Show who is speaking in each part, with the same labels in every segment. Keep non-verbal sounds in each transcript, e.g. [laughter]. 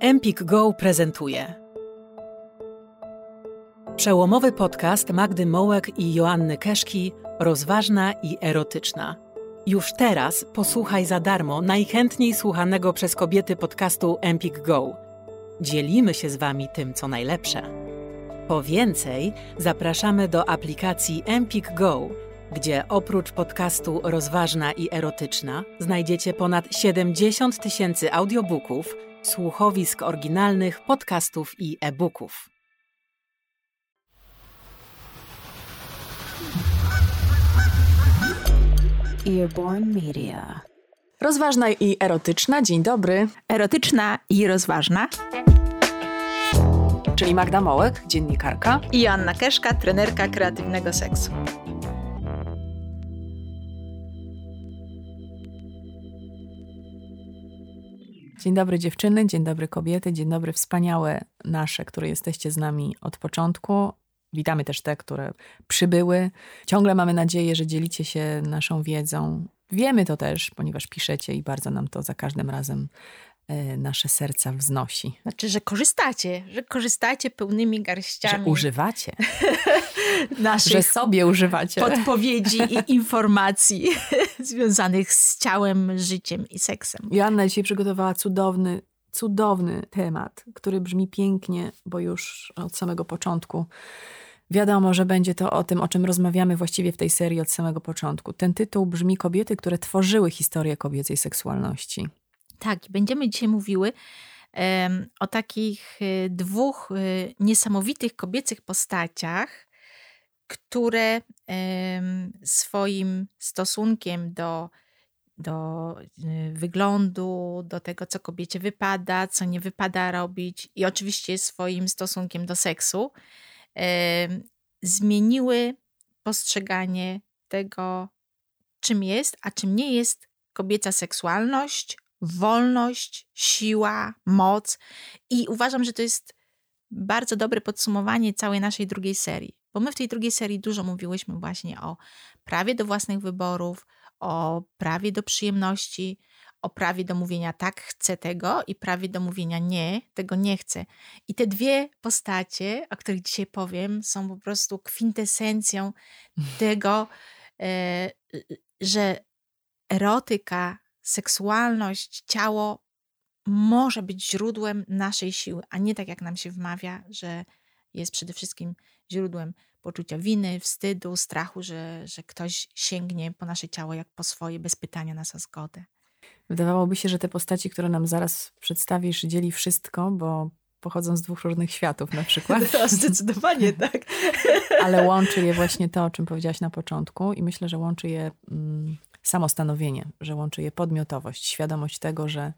Speaker 1: Empik Go prezentuje Przełomowy podcast Magdy Mołek i Joanny Keszki Rozważna i erotyczna. Już teraz posłuchaj za darmo najchętniej słuchanego przez kobiety podcastu Empik Go. Dzielimy się z Wami tym, co najlepsze. Po więcej zapraszamy do aplikacji Empik Go, gdzie oprócz podcastu Rozważna i erotyczna znajdziecie ponad 70 tysięcy audiobooków – słuchowisk oryginalnych, podcastów i e-booków.
Speaker 2: Earborn Media.
Speaker 3: Rozważna i erotyczna, dzień dobry.
Speaker 2: Erotyczna i rozważna.
Speaker 3: Czyli Magda Mołek, dziennikarka.
Speaker 2: I Joanna Keszka, trenerka kreatywnego seksu.
Speaker 3: Dzień dobry dziewczyny, dzień dobry kobiety, dzień dobry wspaniałe nasze, które jesteście z nami od początku. Witamy też te, które przybyły. Ciągle mamy nadzieję, że dzielicie się naszą wiedzą. Wiemy to też, ponieważ piszecie i bardzo nam to za każdym razem nasze serca wznosi.
Speaker 2: Znaczy, że korzystacie, że korzystacie pełnymi garściami.
Speaker 3: Że używacie. [laughs] naszych że sobie używacie.
Speaker 2: Podpowiedzi i [laughs] informacji [laughs] związanych z ciałem, życiem i seksem.
Speaker 3: Joanna dzisiaj przygotowała cudowny, cudowny temat, który brzmi pięknie, bo już od samego początku Wiadomo, że będzie to o tym, o czym rozmawiamy właściwie w tej serii od samego początku. Ten tytuł brzmi Kobiety, które tworzyły historię kobiecej seksualności.
Speaker 2: Tak, będziemy dzisiaj mówiły o takich y, dwóch y, niesamowitych kobiecych postaciach, które swoim stosunkiem do, do y, wyglądu, do tego, co kobiecie wypada, co nie wypada robić, i oczywiście swoim stosunkiem do seksu, zmieniły postrzeganie tego, czym jest, a czym nie jest kobieca seksualność, wolność, siła, moc. I uważam, że to jest bardzo dobre podsumowanie całej naszej drugiej serii. Bo my w tej drugiej serii dużo mówiłyśmy właśnie o prawie do własnych wyborów, o prawie do przyjemności, o prawie do mówienia tak, chcę tego i prawie do mówienia nie, tego nie chcę. I te dwie postacie, o których dzisiaj powiem, są po prostu kwintesencją [laughs] tego, e, że erotyka, seksualność, ciało może być źródłem naszej siły, a nie tak jak nam się wmawia, że jest przede wszystkim źródłem poczucia winy, wstydu, strachu, że, że ktoś sięgnie po nasze ciało jak po swoje, bez pytania nas o zgodę.
Speaker 3: Wydawałoby się, że te postaci, które nam zaraz przedstawisz, dzieli wszystko, bo pochodzą z dwóch różnych światów na przykład.
Speaker 2: To [laughs] zdecydowanie [laughs] tak.
Speaker 3: Ale łączy je właśnie to, o czym powiedziałaś na początku i myślę, że łączy je mm, samostanowienie, że łączy je podmiotowość, świadomość tego, że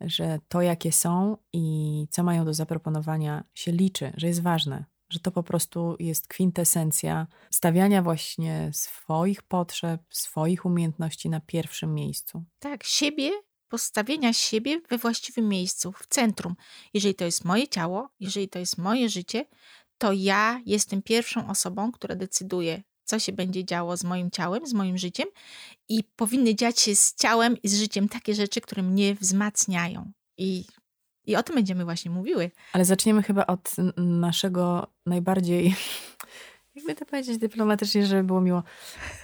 Speaker 3: że to, jakie są i co mają do zaproponowania, się liczy, że jest ważne, że to po prostu jest kwintesencja stawiania właśnie swoich potrzeb, swoich umiejętności na pierwszym miejscu.
Speaker 2: Tak, siebie, postawienia siebie we właściwym miejscu, w centrum. Jeżeli to jest moje ciało, jeżeli to jest moje życie, to ja jestem pierwszą osobą, która decyduje, co się będzie działo z moim ciałem, z moim życiem i powinny dziać się z ciałem i z życiem takie rzeczy, które mnie wzmacniają. I, i o tym będziemy właśnie mówiły.
Speaker 3: Ale zaczniemy chyba od naszego najbardziej, [laughs] jakby to powiedzieć dyplomatycznie, żeby było miło,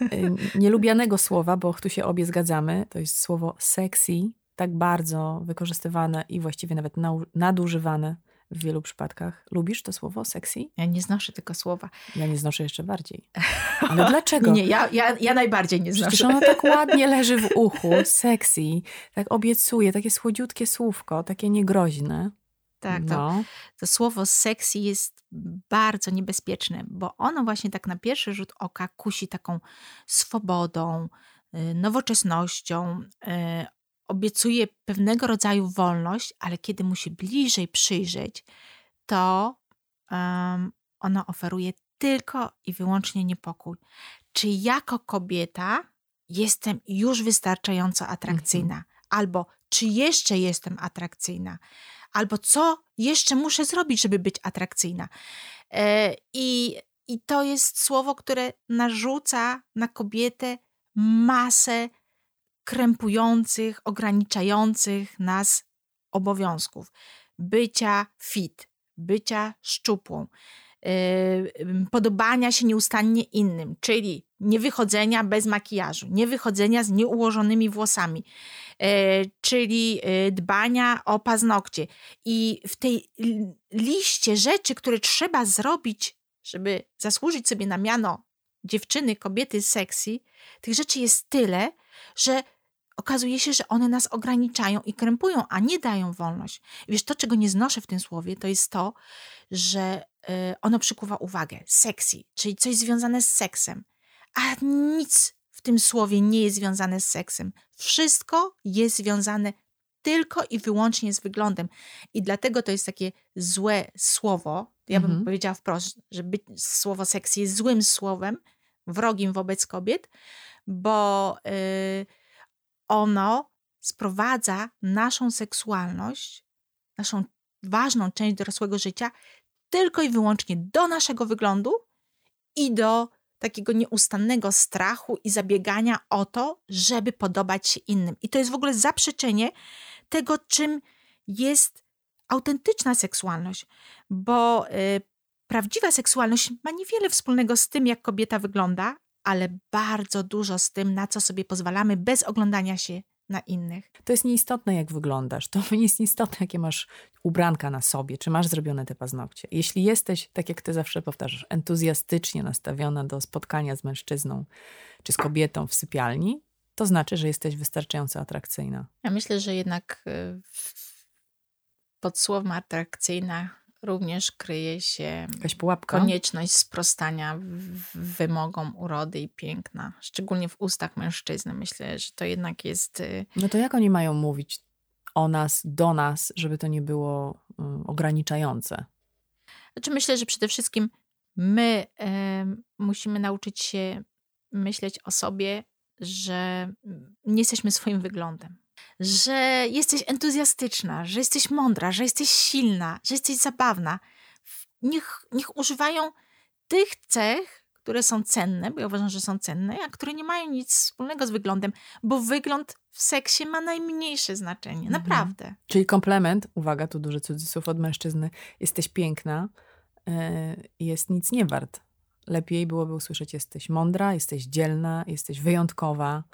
Speaker 3: y, nielubianego słowa, bo tu się obie zgadzamy. To jest słowo sexy, tak bardzo wykorzystywane i właściwie nawet nadużywane w wielu przypadkach. Lubisz to słowo sexy?
Speaker 2: Ja nie znoszę tego słowa.
Speaker 3: Ja nie znoszę jeszcze bardziej. Ale [laughs] dlaczego?
Speaker 2: nie, ja, ja, ja najbardziej nie znoszę.
Speaker 3: Przecież ono tak [laughs] ładnie leży w uchu, sexy, tak obiecuje, takie słodziutkie słówko, takie niegroźne.
Speaker 2: Tak, to, no. to słowo sexy jest bardzo niebezpieczne, bo ono właśnie tak na pierwszy rzut oka kusi taką swobodą, y, nowoczesnością, y, obiecuje pewnego rodzaju wolność, ale kiedy mu się bliżej przyjrzeć, to um, ono oferuje tylko i wyłącznie niepokój. Czy jako kobieta jestem już wystarczająco atrakcyjna? Mhm. Albo czy jeszcze jestem atrakcyjna? Albo co jeszcze muszę zrobić, żeby być atrakcyjna? E, i, I to jest słowo, które narzuca na kobietę masę krępujących, ograniczających nas obowiązków. bycia fit, bycia szczupłą, yy, podobania się nieustannie innym, czyli nie wychodzenia bez makijażu, nie wychodzenia z nieułożonymi włosami, yy, czyli yy, dbania o paznokcie. I w tej liście rzeczy, które trzeba zrobić, żeby zasłużyć sobie na miano dziewczyny, kobiety sexy, tych rzeczy jest tyle, że okazuje się, że one nas ograniczają i krępują, a nie dają wolność. I wiesz, to, czego nie znoszę w tym słowie, to jest to, że y, ono przykuwa uwagę. Sexy, czyli coś związane z seksem. A nic w tym słowie nie jest związane z seksem. Wszystko jest związane tylko i wyłącznie z wyglądem. I dlatego to jest takie złe słowo. Ja bym mhm. powiedziała wprost, że słowo seks jest złym słowem, wrogim wobec kobiet, bo yy, ono sprowadza naszą seksualność, naszą ważną część dorosłego życia tylko i wyłącznie do naszego wyglądu i do takiego nieustannego strachu i zabiegania o to, żeby podobać się innym. I to jest w ogóle zaprzeczenie tego, czym jest autentyczna seksualność, bo y, prawdziwa seksualność ma niewiele wspólnego z tym, jak kobieta wygląda, ale bardzo dużo z tym, na co sobie pozwalamy bez oglądania się na innych.
Speaker 3: To jest nieistotne, jak wyglądasz. To nie [laughs] jest istotne, jakie masz ubranka na sobie, czy masz zrobione te paznokcie. Jeśli jesteś, tak jak ty zawsze powtarzasz, entuzjastycznie nastawiona do spotkania z mężczyzną czy z kobietą w sypialni, to znaczy, że jesteś wystarczająco atrakcyjna.
Speaker 2: Ja myślę, że jednak y, pod słowem atrakcyjna również kryje się konieczność sprostania wymogom urody i piękna, szczególnie w ustach mężczyzny. Myślę, że to jednak jest. Y,
Speaker 3: no to jak oni mają mówić o nas, do nas, żeby to nie było um, ograniczające?
Speaker 2: Znaczy, myślę, że przede wszystkim my y, musimy nauczyć się myśleć o sobie że nie jesteśmy swoim wyglądem, że jesteś entuzjastyczna, że jesteś mądra, że jesteś silna, że jesteś zabawna. Niech, niech używają tych cech, które są cenne, bo ja uważam, że są cenne, a które nie mają nic wspólnego z wyglądem, bo wygląd w seksie ma najmniejsze znaczenie, mhm. naprawdę.
Speaker 3: Czyli komplement, uwaga, tu duży cudzysłów od mężczyzny, jesteś piękna, yy, jest nic nie wart lepiej byłoby usłyszeć: jesteś mądra, jesteś dzielna, jesteś wyjątkowa.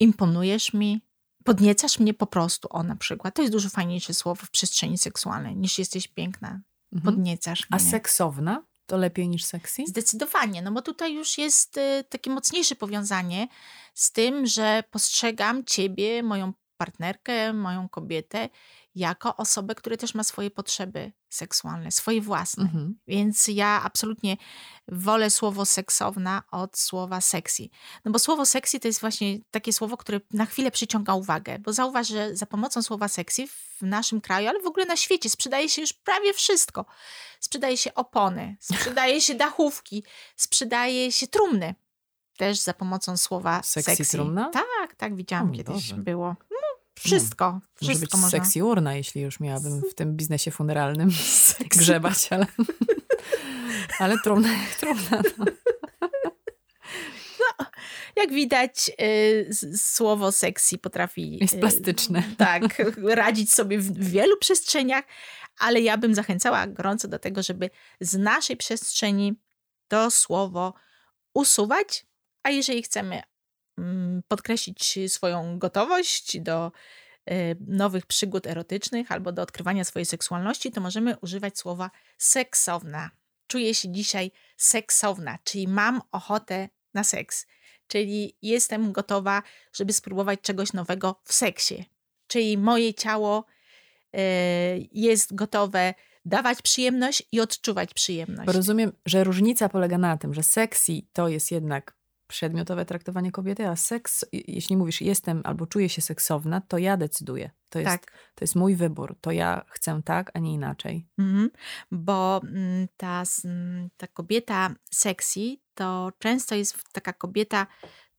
Speaker 2: Imponujesz mi, podniecasz mnie po prostu, o na przykład. To jest dużo fajniejsze słowo w przestrzeni seksualnej niż jesteś piękna. Mhm. Podniecasz
Speaker 3: mnie. A seksowna? To lepiej niż sexy?
Speaker 2: Zdecydowanie, no bo tutaj już jest y, takie mocniejsze powiązanie z tym, że postrzegam ciebie, moją partnerkę, moją kobietę jako osobę, która też ma swoje potrzeby seksualne, swoje własne. Mhm. Więc ja absolutnie wolę słowo seksowna od słowa sexy. No bo słowo sexy to jest właśnie takie słowo, które na chwilę przyciąga uwagę, bo zauważ, że za pomocą słowa sexy w naszym kraju, ale w ogóle na świecie sprzedaje się już prawie wszystko. Sprzedaje się opony, [laughs] sprzedaje się dachówki, sprzedaje się trumny. Też za pomocą słowa sexy. sexy.
Speaker 3: trumna?
Speaker 2: Tak, tak, widziałam o, kiedyś. Boże. Było. Wszystko. Hmm.
Speaker 3: wszystko
Speaker 2: może
Speaker 3: być sexy urna, jeśli już miałabym w tym biznesie funeralnym [laughs] [laughs] grzebać, ale, [laughs] ale trudna jak trudna. No.
Speaker 2: no. jak widać, y, słowo sexy potrafi.
Speaker 3: Jest plastyczne.
Speaker 2: Y, tak, radzić sobie w, w wielu przestrzeniach, ale ja bym zachęcała gorąco do tego, żeby z naszej przestrzeni to słowo usuwać, a jeżeli chcemy podkreślić swoją gotowość do e, nowych przygód erotycznych albo do odkrywania swojej seksualności, to możemy używać słowa seksowna. Czuję się dzisiaj seksowna, czyli mam ochotę na seks, czyli jestem gotowa, żeby spróbować czegoś nowego w seksie, czyli moje ciało e, jest gotowe dawać przyjemność i odczuwać przyjemność.
Speaker 3: Bo rozumiem, że różnica polega na tym, że sexy to jest jednak przedmiotowe traktowanie kobiety, a seks, jeśli mówisz jestem albo czuję się seksowna, to ja decyduję. To jest, tak. to jest mój wybór. To ja chcę tak, a nie inaczej.
Speaker 2: Mhm. Bo mm, ta, ta kobieta sexy to często jest taka kobieta,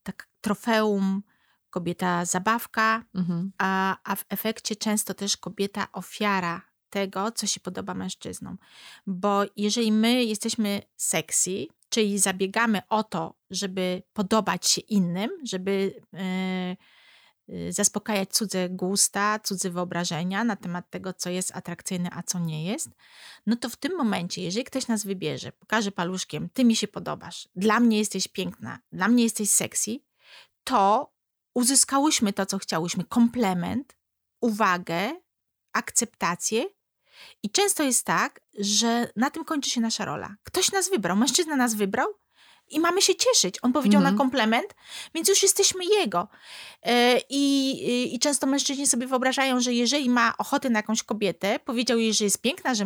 Speaker 2: tak trofeum, kobieta zabawka, mhm. a, a w efekcie często też kobieta ofiara tego, co się podoba mężczyznom. Bo jeżeli my jesteśmy sexy, czyli zabiegamy o to, żeby podobać się innym, żeby y, zaspokajać cudze gusta, cudze wyobrażenia na temat tego, co jest atrakcyjne, a co nie jest, no to w tym momencie, jeżeli ktoś nas wybierze, pokaże paluszkiem, ty mi się podobasz, dla mnie jesteś piękna, dla mnie jesteś sexy, to uzyskałyśmy to, co chciałyśmy, komplement, uwagę, akceptację. I często jest tak, że na tym kończy się nasza rola. Ktoś nas wybrał, mężczyzna nas wybrał, i mamy się cieszyć. On powiedział na komplement, więc już jesteśmy jego. E, I, I często mężczyźni sobie wyobrażają, że jeżeli ma ochotę na jakąś kobietę, powiedział jej, że jest piękna, że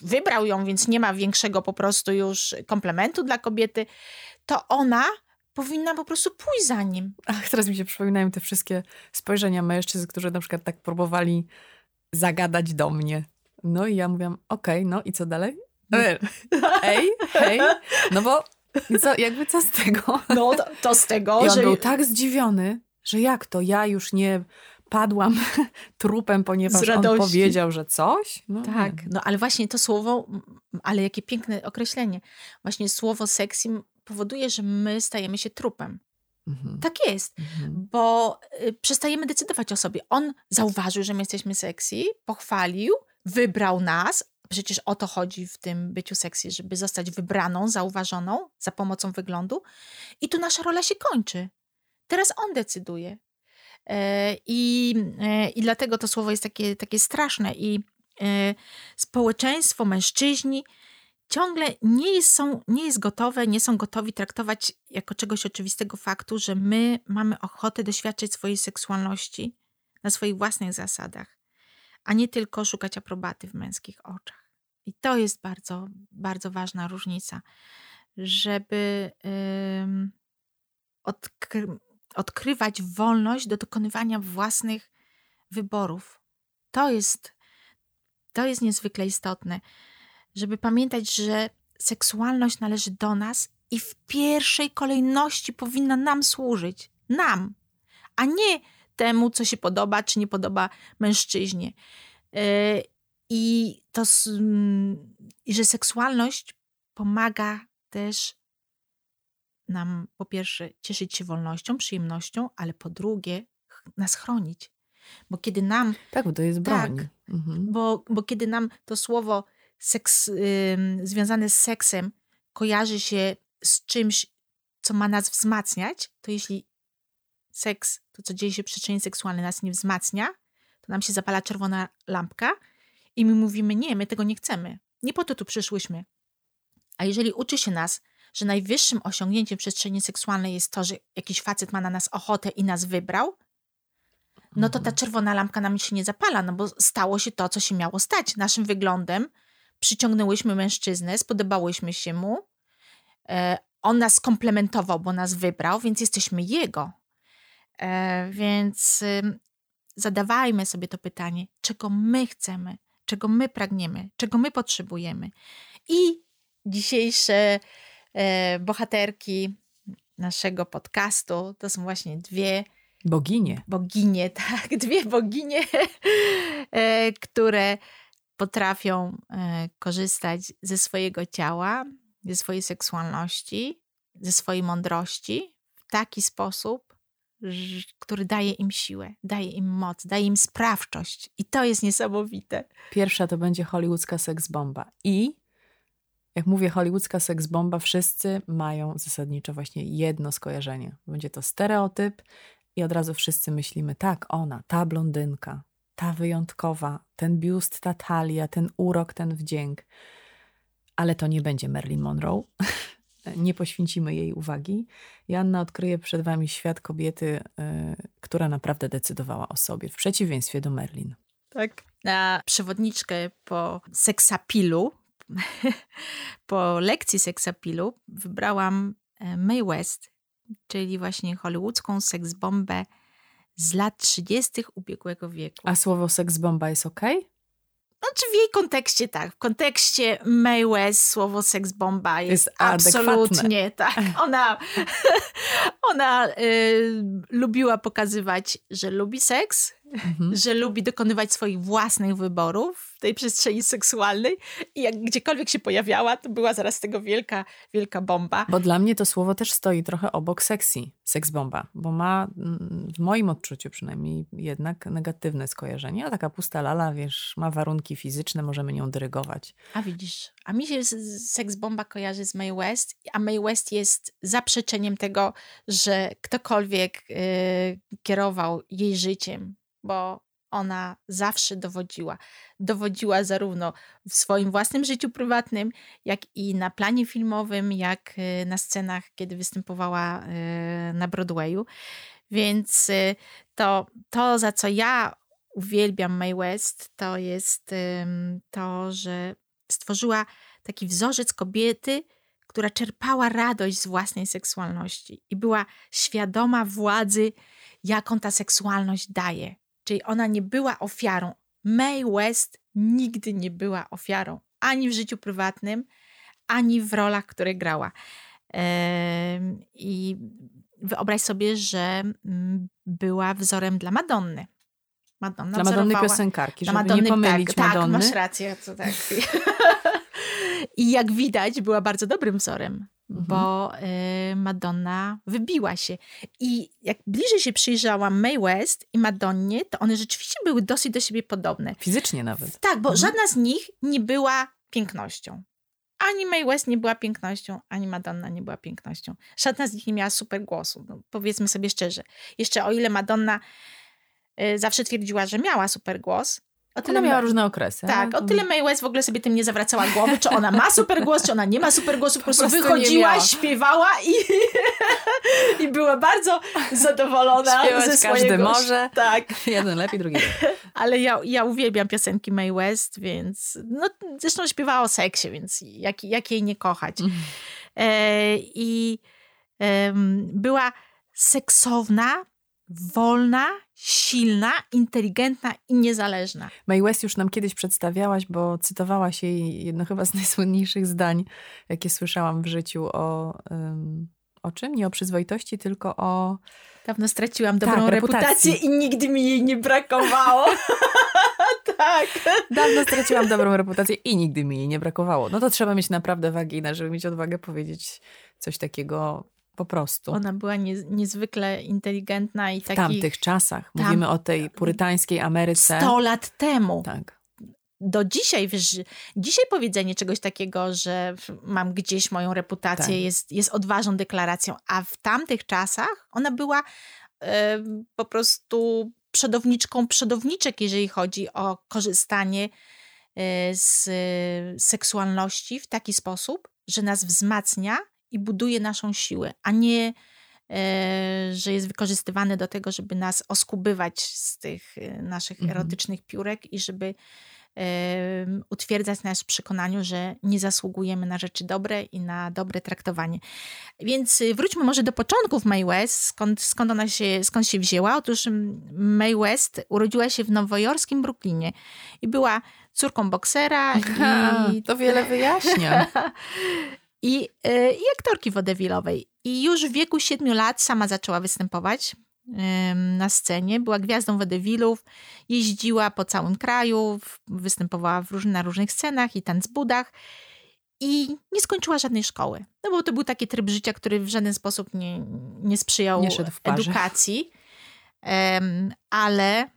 Speaker 2: wybrał ją, więc nie ma większego po prostu już komplementu dla kobiety, to ona powinna po prostu pójść za nim.
Speaker 3: Ach, teraz mi się przypominają te wszystkie spojrzenia mężczyzn, którzy na przykład tak próbowali zagadać do mnie. No i ja mówiłam, okej, okay, no i co dalej? No. Ej, hej, no bo co, jakby co z tego?
Speaker 2: No to, to z tego,
Speaker 3: I on że... był tak zdziwiony, że jak to, ja już nie padłam [laughs] trupem, ponieważ on powiedział, że coś?
Speaker 2: No, tak, nie. no ale właśnie to słowo, ale jakie piękne określenie. Właśnie słowo sexy powoduje, że my stajemy się trupem. Mhm. Tak jest, mhm. bo y, przestajemy decydować o sobie. On zauważył, że my jesteśmy sexy, pochwalił, wybrał nas, Przecież o to chodzi w tym byciu seksy, żeby zostać wybraną, zauważoną za pomocą wyglądu. I tu nasza rola się kończy. Teraz on decyduje. E, I, e, i dlatego to słowo jest takie, takie straszne. I e, społeczeństwo, mężczyźni ciągle nie są, nie jest gotowe, nie są gotowi traktować jako czegoś oczywistego faktu, że my mamy ochotę doświadczyć swojej seksualności na swoich własnych zasadach a nie tylko szukać aprobaty w męskich oczach. I to jest bardzo, bardzo ważna różnica, żeby yy, odkry odkrywać wolność do dokonywania własnych wyborów. To jest, to jest niezwykle istotne, żeby pamiętać, że seksualność należy do nas i w pierwszej kolejności powinna nam służyć. Nam, a nie temu, co się podoba, czy nie podoba mężczyźnie. E, I to, mm, i że seksualność pomaga też nam po pierwsze cieszyć się wolnością, przyjemnością, ale po drugie nas chronić. Bo kiedy nam.
Speaker 3: Tak, bo to jest broń. Tak,
Speaker 2: mhm. bo, bo kiedy nam to słowo seks, związane z seksem kojarzy się z czymś, co ma nas wzmacniać, to jeśli seks, to co dzieje się przy czynie seksualnej nas nie wzmacnia, to nam się zapala czerwona lampka i my mówimy, nie, my tego nie chcemy. Nie po to tu przyszłyśmy. A jeżeli uczy się nas, że najwyższym osiągnięciem przestrzeni seksualnej jest to, że jakiś facet ma na nas ochotę i nas wybrał, no to ta mhm. czerwona lampka nam się nie zapala, no bo stało się to, co się miało stać. Naszym wyglądem przyciągnęłyśmy mężczyznę, spodobałyśmy się mu, e, on nas komplementował, bo nas wybrał, więc jesteśmy jego. E, więc zadawajmy sobie to pytanie, czego my chcemy, czego my pragniemy, czego my potrzebujemy. I dzisiejsze e, bohaterki naszego podcastu to są właśnie dwie
Speaker 3: boginie.
Speaker 2: Boginie, [laughs] tak, dwie boginie, e, które potrafią korzystać ze swojego ciała, ze swojej seksualności, ze swojej mądrości w taki sposób, który daje im siłę, daje im moc, daje im sprawczość. I to jest niesamowite.
Speaker 3: Pierwsza to będzie hollywoodzka seksbomba. I jak mówię hollywoodzka seksbomba, wszyscy mają zasadniczo właśnie jedno skojarzenie. Będzie to stereotyp i od razu wszyscy myślimy, tak, ona, ta blondynka, ta wyjątkowa, ten biust, ta talia, ten urok, ten wdzięk. Ale to nie będzie Marilyn Monroe. [laughs] nie poświęcimy jej uwagi. Janna odkryje przed wami świat kobiety, y, która naprawdę decydowała o sobie, w przeciwieństwie do Merlin.
Speaker 2: Tak. Na przewodniczkę po seksapilu, [laughs] po lekcji seksapilu wybrałam e, Mae West, czyli właśnie hollywoodzką seksbombę z lat 30. ubiegłego wieku.
Speaker 3: A słowo seksbomba jest ok?
Speaker 2: Znaczy w jej kontekście tak, w kontekście May West słowo seksbomba jest, jest absolutnie tak. [laughs] Ona, [laughs] ona y, lubiła pokazywać, że lubi seks, mhm. że lubi dokonywać swoich własnych wyborów w tej przestrzeni seksualnej i jak gdziekolwiek się pojawiała, to była zaraz tego wielka, wielka bomba.
Speaker 3: Bo dla mnie to słowo też stoi trochę obok seksji, seksbomba, bo ma mm, w moim odczuciu przynajmniej jednak negatywne skojarzenie, a taka pusta lala, wiesz, ma warunki fizyczne, możemy nią dyrygować.
Speaker 2: A widzisz, a mi się seksbomba kojarzy z May West, a May West jest zaprzeczeniem tego, że ktokolwiek yy, kierował jej życiem, bo ona zawsze dowodziła. Dowodziła zarówno w swoim własnym życiu prywatnym, jak i na planie filmowym, jak y, na scenach, kiedy występowała y, na Broadwayu. Więc y, to, to za co ja uwielbiam Mae West, to jest to, że stworzyła taki wzorzec kobiety, która czerpała radość z własnej seksualności i była świadoma władzy, jaką ta seksualność daje. Czyli ona nie była ofiarą. Mae West nigdy nie była ofiarą ani w życiu prywatnym, ani w rolach, które grała. I wyobraź sobie, że mm, była wzorem dla Madonny.
Speaker 3: Madonna dla Madonny piosenkarki, żeby Madonny, nie pomylić
Speaker 2: tak,
Speaker 3: Madonny.
Speaker 2: Tak, masz rację. To tak. [laughs] I jak widać, była bardzo dobrym wzorem. Bo y, Madonna wybiła się. I jak bliżej się przyjrzałam Mae West i Madonnie, to one rzeczywiście były dosyć do siebie podobne.
Speaker 3: Fizycznie nawet.
Speaker 2: Tak, bo mhm. żadna z nich nie była pięknością. Ani Mae West nie była pięknością, ani Madonna nie była pięknością. Żadna z nich nie miała super głosu. No, powiedzmy sobie szczerze. Jeszcze o ile Madonna y, zawsze twierdziła, że miała super głos,
Speaker 3: o tyle ona miała różne okresy.
Speaker 2: Tak, o tyle Mae West w ogóle sobie tym nie zawracała głowy, czy ona ma super głos, czy ona nie ma super głosu. Po prostu, po prostu wychodziła, śpiewała i, [laughs] i była bardzo zadowolona
Speaker 3: Śpiewać
Speaker 2: ze swojego...
Speaker 3: każdy może.
Speaker 2: Tak. [laughs]
Speaker 3: Jeden lepiej, drugi lepiej.
Speaker 2: Ale ja, ja uwielbiam piosenki Mae West, więc no, zresztą śpiewała o seksie, więc jak, jak jej nie kochać. Mm. E, I e, była seksowna, wolna, silna, inteligentna i niezależna.
Speaker 3: Mae West już nam kiedyś przedstawiałaś, bo cytowałaś jej jedno chyba z [laughs] najsłynniejszych zdań, jakie słyszałam w życiu o... Um, o czym? Nie o przyzwoitości, tylko o...
Speaker 2: Dawno straciłam dobrą tak, reputację i nigdy mi jej nie brakowało. [laughs] tak.
Speaker 3: Dawno straciłam dobrą reputację i nigdy mi jej nie brakowało. No to trzeba mieć naprawdę waginę, żeby mieć odwagę powiedzieć coś takiego po prostu.
Speaker 2: Ona była nie, niezwykle inteligentna i
Speaker 3: w tamtych czasach. Tam, Mówimy o tej purytańskiej Ameryce.
Speaker 2: 100 lat temu.
Speaker 3: Tak.
Speaker 2: Do dzisiaj, wiesz, dzisiaj powiedzenie czegoś takiego, że mam gdzieś moją reputację, tak. jest, jest odważną deklaracją, a w tamtych czasach ona była e, po prostu przodowniczką przodowniczek, jeżeli chodzi o korzystanie e, z seksualności w taki sposób, że nas wzmacnia i buduje naszą siłę, a nie e, że jest wykorzystywany do tego, żeby nas oskubywać z tych e, naszych mhm. erotycznych piórek i żeby utwierdzać nas w przekonaniu, że nie zasługujemy na rzeczy dobre i na dobre traktowanie. Więc y, wróćmy może do początków May West, skąd, skąd ona się, skąd się wzięła. Otóż May West urodziła się w nowojorskim Brooklynie i była córką boksera.
Speaker 3: i... To wiele wyjaśnia. [laughs]
Speaker 2: i, e, i aktorki wodewilowej. I już w wieku siedmiu lat sama zaczęła występować na scenie. Była gwiazdą wodewilów, jeździła po całym kraju, występowała w róż na różnych scenach i tancbudach i nie skończyła żadnej szkoły. No bo to był taki tryb życia, który w żaden sposób nie, nie sprzyjał nie edukacji. Um, ale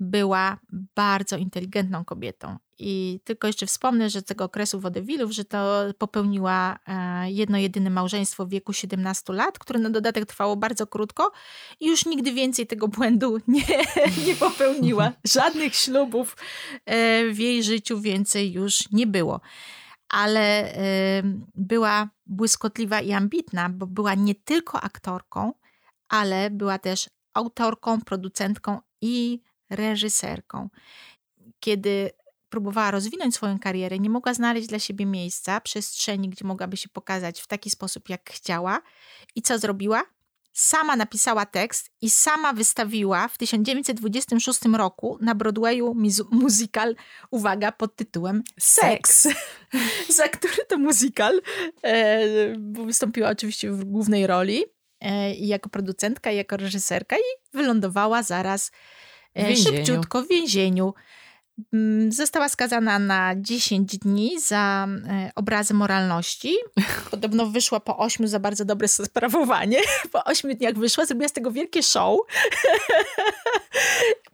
Speaker 2: była bardzo inteligentną kobietą. I tylko jeszcze wspomnę, że tego okresu wodewilów, że to popełniła e, jedno jedyne małżeństwo w wieku 17 lat, które na dodatek trwało bardzo krótko i już nigdy więcej tego błędu [laughs] nie, nie popełniła. Żadnych ślubów e, w jej życiu więcej już nie było. Ale e, była błyskotliwa i ambitna, bo była nie tylko aktorką, ale była też autorką, producentką i reżyserką. Kiedy próbowała rozwinąć swoją karierę, nie mogła znaleźć dla siebie miejsca, przestrzeni, gdzie mogłaby się pokazać w taki sposób, jak chciała. I co zrobiła? Sama napisała tekst i sama wystawiła w 1926 roku na Broadwayu musical, uwaga, pod tytułem Sex. [laughs] Za który to musical e, wystąpiła oczywiście w głównej roli e, i jako producentka, i jako reżyserka i wylądowała zaraz
Speaker 3: W
Speaker 2: e,
Speaker 3: więzieniu.
Speaker 2: szybciutko w więzieniu. Mm, Została skazana na 10 dni za e, obrazy moralności. Podobno wyszła po 8 za bardzo dobre [laughs] sprawowanie. Po 8 dniach wyszła, zrobiła z tego wielkie show. [laughs]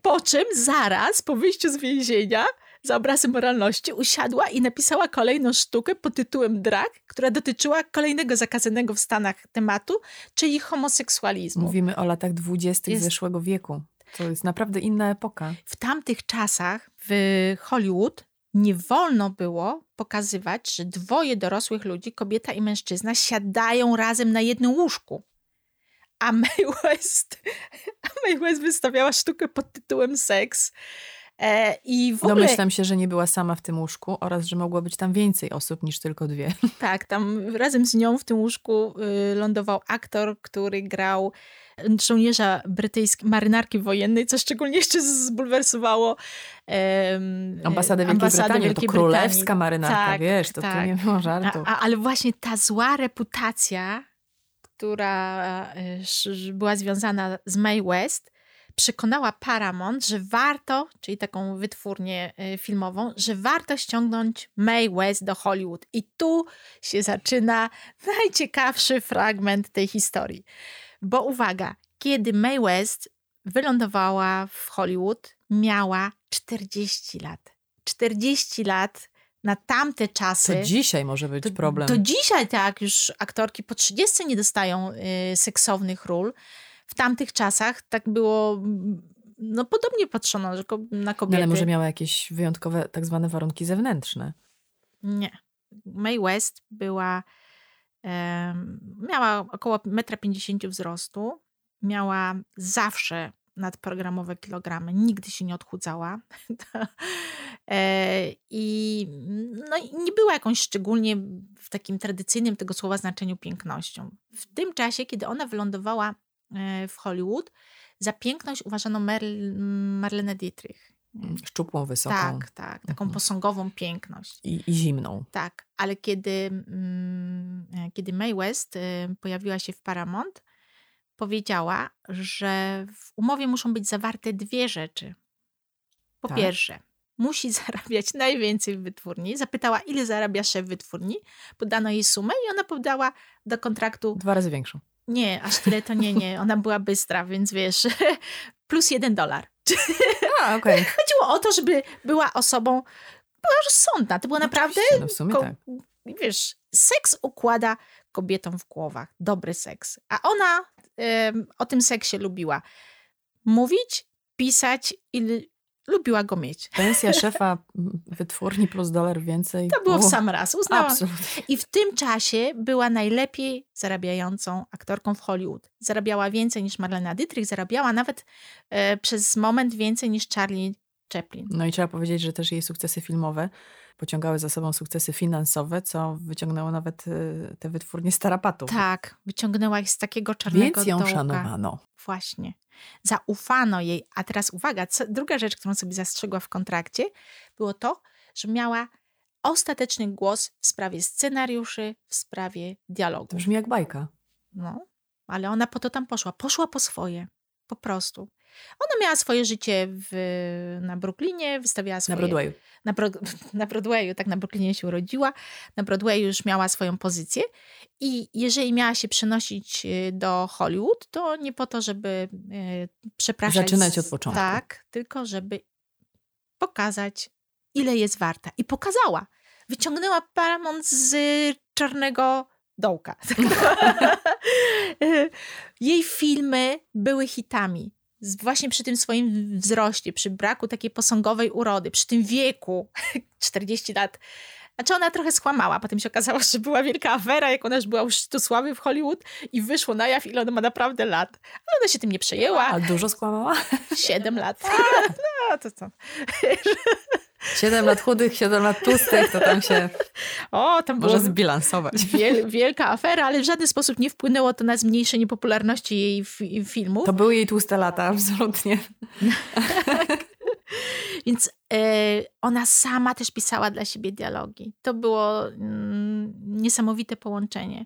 Speaker 2: Po czym zaraz po wyjściu z więzienia za obrazy moralności usiadła i napisała kolejną sztukę pod tytułem Drag, która dotyczyła kolejnego zakazanego w Stanach tematu, czyli homoseksualizmu.
Speaker 3: Mówimy o latach dwudziestych zeszłego wieku. To jest naprawdę inna epoka.
Speaker 2: w tamtych czasach w Hollywood nie wolno było pokazywać, że dwoje dorosłych ludzi, kobieta i mężczyzna, siadają razem na jednym łóżku. A Mae [laughs] West, a Mae West wystawiała sztukę pod tytułem Seks. E, I w ogóle,
Speaker 3: Domyślam się, że nie była sama w tym łóżku oraz, że mogło być tam więcej osób niż tylko dwie.
Speaker 2: tak, tam razem z nią w tym łóżku y, lądował aktor, który grał żołnierza brytyjskiej, marynarki wojennej, co szczególnie jeszcze zbulwersowało em,
Speaker 3: Ambasadę Wielkiej
Speaker 2: ambasadę
Speaker 3: Brytanii,
Speaker 2: Wielkiej
Speaker 3: to królewska
Speaker 2: Brytanii.
Speaker 3: marynarka,
Speaker 2: Tak,
Speaker 3: wiesz, to
Speaker 2: tak.
Speaker 3: nie było żartu.
Speaker 2: A, a, ale właśnie ta zła reputacja, która sz- była związana z Mae West, przekonała Paramount, że warto, czyli taką wytwórnię y, filmową, że warto ściągnąć Mae West do Hollywood. I tu się zaczyna [laughs] najciekawszy fragment tej historii. Bo uwaga, kiedy Mae West wylądowała w Hollywood, miała 40 lat. 40 lat na tamte czasy.
Speaker 3: To dzisiaj może być
Speaker 2: To,
Speaker 3: problem.
Speaker 2: to dzisiaj tak, już aktorki po 30 nie dostają y, seksownych ról. W tamtych czasach tak było, no podobnie patrzono na
Speaker 3: No,
Speaker 2: kobiety.
Speaker 3: ale może miała jakieś wyjątkowe tak zwane warunki zewnętrzne.
Speaker 2: Nie. Mae West była, miała około 1,50 m wzrostu, miała zawsze nadprogramowe kilogramy, nigdy się nie odchudzała. [laughs] E, I, no, nie była jakąś szczególnie w takim tradycyjnym tego słowa znaczeniu pięknością. W tym czasie, kiedy ona wylądowała e, w Hollywood, za piękność uważano Marlene Dietrich.
Speaker 3: Szczupłą, wysoką
Speaker 2: Tak, tak, taką
Speaker 3: Mhm.
Speaker 2: posągową piękność.
Speaker 3: i, i zimną.
Speaker 2: Tak, ale kiedy, mm, kiedy Mae West e, pojawiła się w Paramount, powiedziała, że w umowie muszą być zawarte dwie rzeczy. Po
Speaker 3: Tak.
Speaker 2: pierwsze, musi [laughs] zarabiać najwięcej w wytwórni. Zapytała, ile zarabia szef wytwórni. Podano jej sumę i ona podała do kontraktu,
Speaker 3: Dwa razy większą.
Speaker 2: nie, aż tyle to nie, nie. Ona była bystra, więc wiesz, [laughs] plus jeden dolar. [laughs]
Speaker 3: A, [laughs] okej.
Speaker 2: Chodziło o to, żeby była osobą, była rozsądna. To było naprawdę
Speaker 3: Oczywiście, No w sumie tak.
Speaker 2: wiesz, seks układa kobietom w głowach. Dobry seks. A ona em, o tym seksie lubiła mówić, pisać i lubiła go mieć.
Speaker 3: Pensja szefa wytwórni plus dolar więcej.
Speaker 2: To było w sam raz. Uznała.
Speaker 3: Absolutnie.
Speaker 2: I w tym czasie była najlepiej zarabiającą aktorką w Hollywood. Zarabiała więcej niż Marlena Dietrich, zarabiała nawet e, przez moment więcej niż Charlie Chaplin.
Speaker 3: No i trzeba powiedzieć, że też jej sukcesy filmowe pociągały za sobą sukcesy finansowe, co wyciągnęło nawet y, te wytwórnie starapatów.
Speaker 2: Tak, wyciągnęła ich z takiego czarnego
Speaker 3: Więc ją
Speaker 2: dołka.
Speaker 3: szanowano.
Speaker 2: Właśnie. Zaufano jej. A teraz uwaga, co, druga rzecz, którą sobie zastrzegła w kontrakcie, było to, że miała ostateczny głos w sprawie scenariuszy, w sprawie dialogu.
Speaker 3: To brzmi jak bajka.
Speaker 2: No, ale ona po to tam poszła. Poszła po swoje. Po prostu. Ona miała swoje życie w, na Brooklynie, wystawiała
Speaker 3: Na
Speaker 2: swoje...
Speaker 3: Broadwayu.
Speaker 2: Na, Bro, [laughs] na Broadwayu, tak na Brooklynie się urodziła. Na Broadwayu już miała swoją pozycję i jeżeli miała się przenosić y, do Hollywood, to nie po to, żeby y, przepraszać.
Speaker 3: Zaczynać od początku.
Speaker 2: Tak, tylko żeby pokazać, ile jest warta. I pokazała. Wyciągnęła Paramount z czarnego dołka. [laughs] Jej filmy były hitami. Właśnie przy tym swoim wzroście, przy braku takiej posągowej urody, przy tym wieku [laughs] 40 lat. Znaczy ona trochę skłamała. Potem się okazało, że była wielka afera, jak ona już była u szczytu sławy w Hollywood i wyszło na jaw, ile ona ma naprawdę lat. Ale ona się tym nie przejęła.
Speaker 3: A dużo skłamała?
Speaker 2: 7 [laughs] lat. [laughs] No to co?
Speaker 3: Siedem lat chudych, siedem lat tłustych, to tam się
Speaker 2: O, tam było
Speaker 3: może zbilansować.
Speaker 2: wiel, wielka afera, ale w żaden sposób nie wpłynęło to na zmniejszenie popularności jej fi- filmów.
Speaker 3: To były jej tłuste lata, absolutnie. [laughs]
Speaker 2: Więc ona sama też pisała dla siebie dialogi. To było mm, niesamowite połączenie.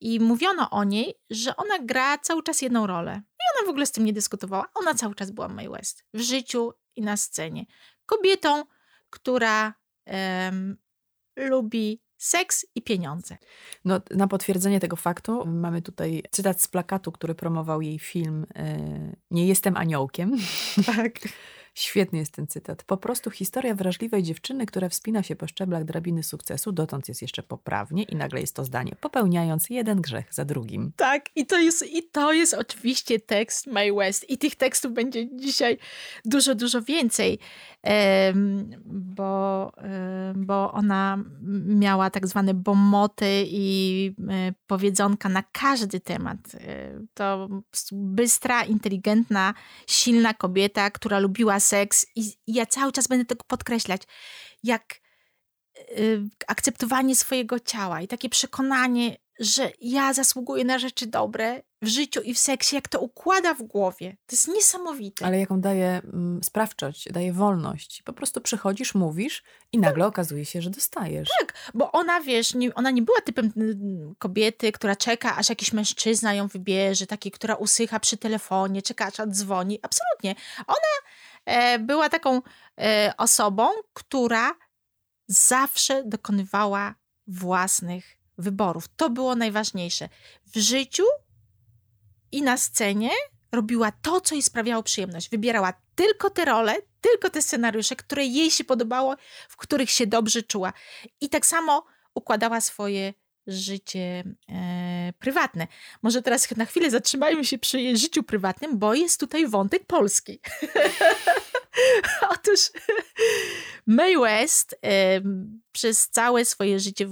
Speaker 2: I mówiono o niej, że ona gra cały czas jedną rolę. I ona w ogóle z tym nie dyskutowała. Ona cały czas była Mae West. W życiu i na scenie. Kobietą, która um, lubi seks i pieniądze.
Speaker 3: No, na potwierdzenie tego faktu mamy tutaj cytat z plakatu, który promował jej film e, Nie jestem aniołkiem.
Speaker 2: Tak. [laughs]
Speaker 3: Świetny jest ten cytat. Po prostu historia wrażliwej dziewczyny, która wspina się po szczeblach drabiny sukcesu, dotąd jest jeszcze poprawnie i nagle jest to zdanie, popełniając jeden grzech za drugim.
Speaker 2: Tak, i to jest, i to jest oczywiście tekst May West. I tych tekstów będzie dzisiaj dużo, dużo więcej, bo, bo ona miała tak zwane bomoty i e, powiedzonka na każdy temat. E, to bystra, inteligentna, silna kobieta, która lubiła seks i, ja cały czas będę tego podkreślać, jak y, akceptowanie swojego ciała i takie przekonanie, że ja zasługuję na rzeczy dobre w życiu i w seksie, jak to układa w głowie. To jest niesamowite.
Speaker 3: Ale jaką daje mm, sprawczość, daje wolność. Po prostu przychodzisz, mówisz i nagle okazuje się, że dostajesz.
Speaker 2: Tak, bo ona, wiesz, nie, ona nie była typem kobiety, która czeka, aż jakiś mężczyzna ją wybierze, taki, która usycha przy telefonie, czeka, aż dzwoni. Absolutnie. Ona była taką e, osobą, która zawsze dokonywała własnych wyborów. To było najważniejsze. W życiu i na scenie robiła to, co jej sprawiało przyjemność. Wybierała tylko te role, tylko te scenariusze, które jej się podobało, w których się dobrze czuła. I tak samo układała swoje życie e, prywatne. Może teraz na chwilę zatrzymajmy się przy życiu prywatnym, bo jest tutaj wątek polski. [laughs] Otóż Mae West e, przez całe swoje życie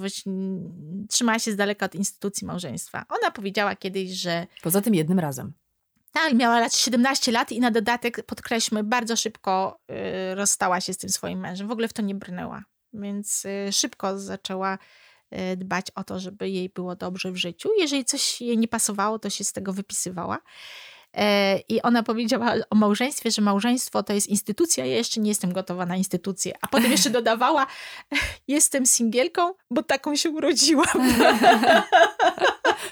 Speaker 2: trzymała się z daleka od instytucji małżeństwa. Ona powiedziała kiedyś, że...
Speaker 3: Poza tym jednym razem.
Speaker 2: Tak, miała lat 17 lat i na dodatek, podkreślmy, bardzo szybko y, rozstała się z tym swoim mężem. W ogóle w to nie brnęła. Więc y, szybko zaczęła E, dbać o to, żeby jej było dobrze w życiu. Jeżeli coś jej nie pasowało, to się z tego wypisywała. E, I ona powiedziała o małżeństwie, że małżeństwo to jest instytucja, ja jeszcze nie jestem gotowa na instytucję. A potem jeszcze dodawała, [laughs] jestem singielką, bo taką się urodziłam. [laughs]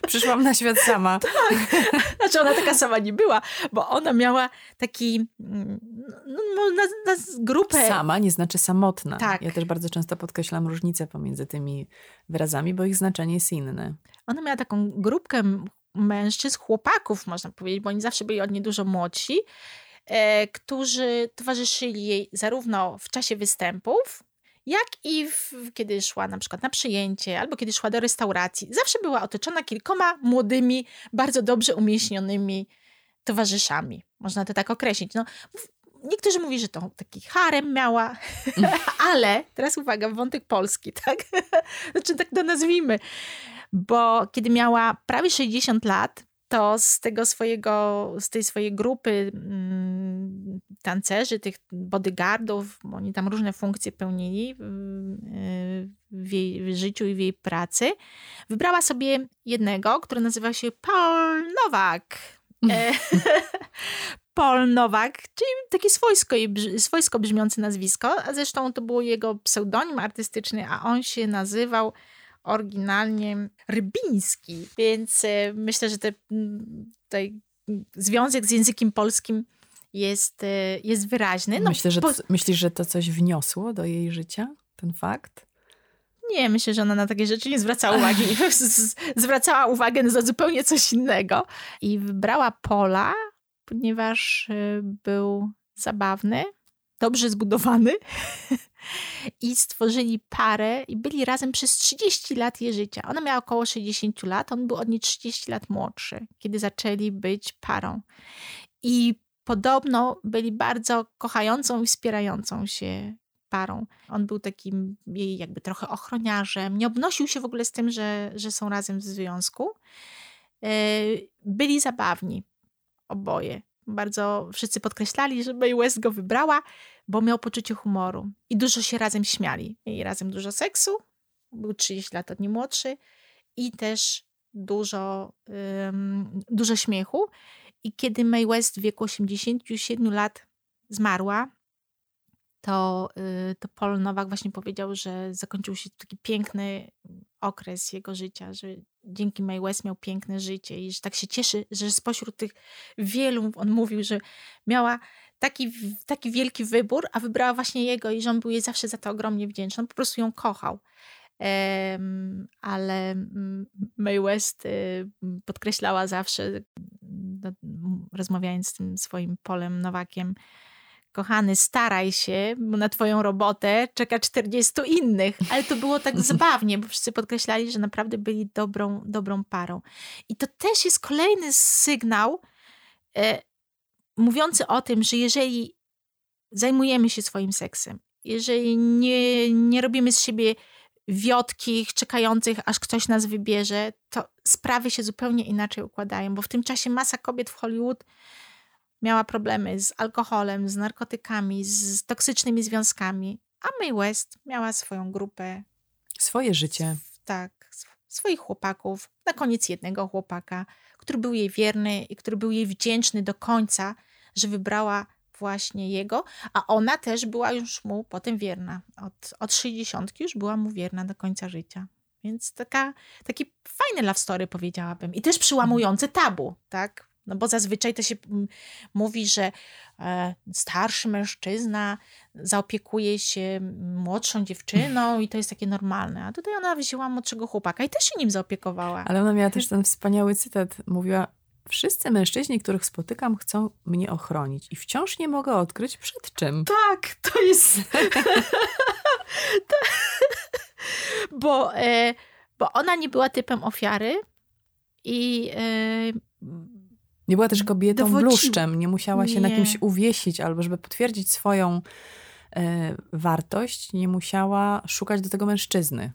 Speaker 3: Przyszłam na świat sama. [laughs]
Speaker 2: Tak. Znaczy ona taka sama nie była, bo ona miała taki mm, no, no, na, na grupę.
Speaker 3: Sama nie znaczy samotna.
Speaker 2: Tak.
Speaker 3: Ja też bardzo często podkreślam różnicę pomiędzy tymi wyrazami, bo ich znaczenie jest inne.
Speaker 2: Ona miała taką grupkę mężczyzn, chłopaków, można powiedzieć, bo oni zawsze byli od niej dużo młodsi, e, którzy towarzyszyli jej zarówno w czasie występów, jak i w, kiedy szła na przykład na przyjęcie albo kiedy szła do restauracji. Zawsze była otoczona kilkoma młodymi, bardzo dobrze umieśnionymi towarzyszami. Można to tak określić. No, niektórzy mówią, że to taki harem miała, [laughs] ale teraz uwaga, wątek polski, tak? [laughs] znaczy tak to nazwijmy bo kiedy miała prawie 60 lat, to z tego swojego, z tej swojej grupy mm, tancerzy, tych bodyguardów, bo oni tam różne funkcje pełnili w, w jej w życiu i w jej pracy, wybrała sobie jednego, który nazywa się Paul Nowak. E, [laughs] Paul Nowak, czyli takie swojsko, swojsko brzmiące nazwisko, a zresztą to był jego pseudonim artystyczny, a on się nazywał oryginalnie rybiński, więc e, myślę, że te, tutaj związek z językiem polskim jest, e, jest wyraźny.
Speaker 3: No, myślę, że po... Myślisz, że to coś wniosło do jej życia, ten fakt?
Speaker 2: Nie, myślę, że ona na takie rzeczy nie zwracała uwagi. [laughs] Zwracała uwagę na zupełnie coś innego. I wybrała Pola, ponieważ e, był zabawny, dobrze zbudowany [laughs] i stworzyli parę i byli razem przez 30 lat jej życia. Ona miała około 60 lat, on był od niej 30 lat młodszy, kiedy zaczęli być parą. I podobno byli bardzo kochającą i wspierającą się parą. On był takim jej jakby trochę ochroniarzem, nie obnosił się w ogóle z tym, że, że są razem w związku. E, byli zabawni oboje. Bardzo wszyscy podkreślali, że Mae West go wybrała, bo miał poczucie humoru i dużo się razem śmiali. Mieli razem dużo seksu, był 30 lat od niej młodszy i też dużo, um, dużo śmiechu. I kiedy Mae West w wieku 87 lat zmarła, to, y, to Paul Nowak właśnie powiedział, że zakończył się taki piękny okres jego życia, że dzięki Mae West miał piękne życie i że tak się cieszy, że spośród tych wielu, on mówił, że miała taki, taki wielki wybór, a wybrała właśnie jego i że on był jej zawsze za to ogromnie wdzięczny. On po prostu ją kochał. Um, ale Mae West y, podkreślała zawsze, no, rozmawiając z tym swoim Polem Nowakiem, kochany, staraj się, bo na twoją robotę czeka 40 innych. Ale to było tak [laughs] zabawnie, bo wszyscy podkreślali, że naprawdę byli dobrą, dobrą parą. I to też jest kolejny sygnał e, mówiący o tym, że jeżeli zajmujemy się swoim seksem, jeżeli nie, nie robimy z siebie wiotkich, czekających, aż ktoś nas wybierze, to sprawy się zupełnie inaczej układają, bo w tym czasie masa kobiet w Hollywood miała problemy z alkoholem, z narkotykami, z toksycznymi związkami, a Mae West miała swoją grupę.
Speaker 3: Swoje życie.
Speaker 2: Tak, swoich chłopaków, na koniec jednego chłopaka, który był jej wierny i który był jej wdzięczny do końca, że wybrała właśnie jego, a ona też była już mu potem wierna. Od, od 60 już była mu wierna do końca życia. Więc taka, taki fajny love story powiedziałabym. I też przyłamujący tabu, tak? No bo zazwyczaj to się mm, mówi, że e, starszy mężczyzna zaopiekuje się młodszą dziewczyną [laughs] i to jest takie normalne. A tutaj ona wzięła młodszego chłopaka i też się nim zaopiekowała.
Speaker 3: Ale ona miała też ten wspaniały cytat. Mówiła, wszyscy mężczyźni, których spotykam, chcą mnie ochronić i wciąż nie mogę odkryć przed czym.
Speaker 2: Tak, to jest... [laughs] bo, e, bo ona nie była typem ofiary i... E,
Speaker 3: nie była też kobietą Dowodzi... bluszczem, nie musiała się nie. na kimś uwiesić, albo żeby potwierdzić swoją e, wartość, nie musiała szukać do tego mężczyzny.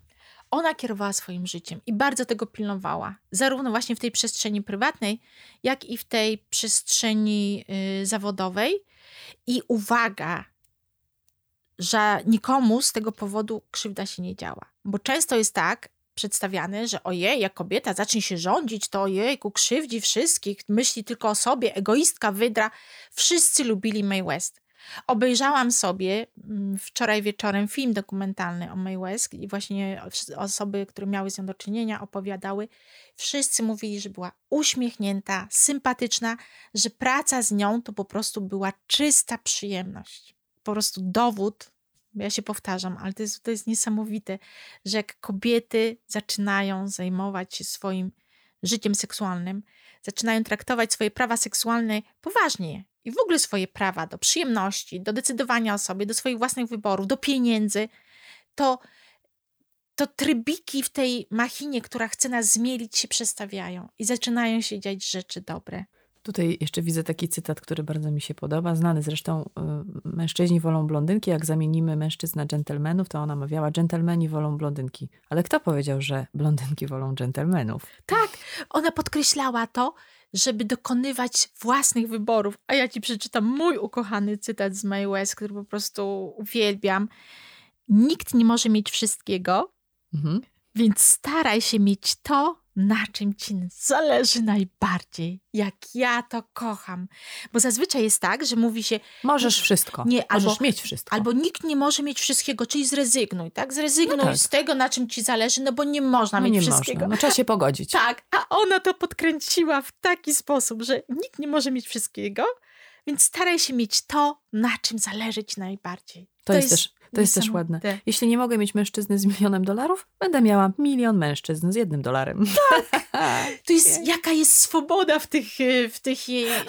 Speaker 2: Ona kierowała swoim życiem i bardzo tego pilnowała, zarówno właśnie w tej przestrzeni prywatnej, jak i w tej przestrzeni y, zawodowej. I uwaga, że nikomu z tego powodu krzywda się nie działa. Bo często jest tak, przedstawiane, że ojej, jak kobieta zacznie się rządzić, to ojejku, krzywdzi wszystkich, myśli tylko o sobie, egoistka, wydra. Wszyscy lubili Mae West. Obejrzałam sobie mm, wczoraj wieczorem film dokumentalny o Mae West i właśnie osoby, które miały z nią do czynienia, opowiadały. Wszyscy mówili, że była uśmiechnięta, sympatyczna, że praca z nią to po prostu była czysta przyjemność. Po prostu dowód ja się powtarzam, ale to jest, to jest niesamowite, że jak kobiety zaczynają zajmować się swoim życiem seksualnym, zaczynają traktować swoje prawa seksualne poważnie i w ogóle swoje prawa do przyjemności, do decydowania o sobie, do swoich własnych wyborów, do pieniędzy, to, to trybiki w tej machinie, która chce nas zmielić, się przestawiają i zaczynają się dziać rzeczy dobre.
Speaker 3: Tutaj jeszcze widzę taki cytat, który bardzo mi się podoba. Znany zresztą, y, mężczyźni wolą blondynki. Jak zamienimy mężczyzn na dżentelmenów, to ona mawiała, dżentelmeni wolą blondynki. Ale kto powiedział, że blondynki wolą dżentelmenów?
Speaker 2: Tak, ona podkreślała to, żeby dokonywać własnych wyborów. A ja ci przeczytam mój ukochany cytat z Mae West, który po prostu uwielbiam. Nikt nie może mieć wszystkiego, mhm. więc staraj się mieć to, na czym ci zależy najbardziej, jak ja to kocham. Bo zazwyczaj jest tak, że mówi się...
Speaker 3: Możesz wszystko, nie, możesz albo, mieć wszystko.
Speaker 2: Albo nikt nie może mieć wszystkiego, czyli zrezygnuj, tak? Zrezygnuj no tak. z tego, na czym ci zależy, no bo nie można no mieć nie wszystkiego. Można.
Speaker 3: No trzeba się pogodzić. [laughs]
Speaker 2: Tak, a ona to podkręciła w taki sposób, że nikt nie może mieć wszystkiego, więc staraj się mieć to, na czym zależy ci najbardziej.
Speaker 3: To, to jest, jest też to jest też ładne. Jeśli nie mogę mieć mężczyzny z milionem dolarów, będę miała milion mężczyzn z jednym dolarem.
Speaker 2: Tak. [laughs] To jest, jaka jest swoboda w tych, w tych jej e,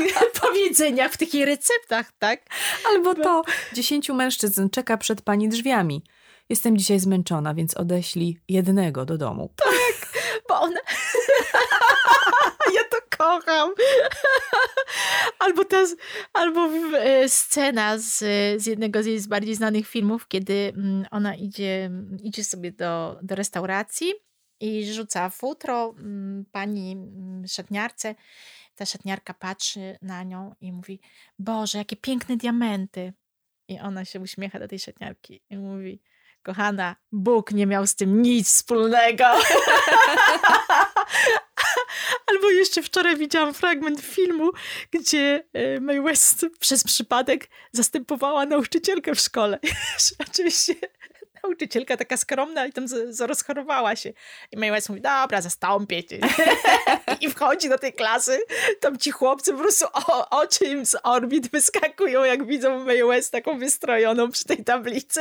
Speaker 2: [laughs] powiedzeniach, w tych jej receptach, tak?
Speaker 3: Albo to, dziesięciu mężczyzn czeka przed pani drzwiami. Jestem dzisiaj zmęczona, więc odeślij jednego do domu.
Speaker 2: Tak, bo ona... kocham. [laughs] albo ta, albo e, scena z, z jednego z jej bardziej znanych filmów, kiedy mm, ona idzie, idzie sobie do, do restauracji i rzuca futro mm, pani mm, szatniarce. Ta szatniarka patrzy na nią i mówi: Boże, jakie piękne diamenty. I ona się uśmiecha do tej szatniarki i mówi: Kochana, Bóg nie miał z tym nic wspólnego. [laughs] [laughs] Albo jeszcze wczoraj widziałam fragment filmu, gdzie e, Mae West przez przypadek zastępowała nauczycielkę w szkole. [laughs] Oczywiście nauczycielka taka skromna i tam rozchorowała się. I Mae West mówi, dobra, zastąpię cię. [laughs] I wchodzi do tej klasy, tam ci chłopcy po prostu o, oczy im z orbit wyskakują, jak widzą Mae West taką wystrojoną przy tej tablicy.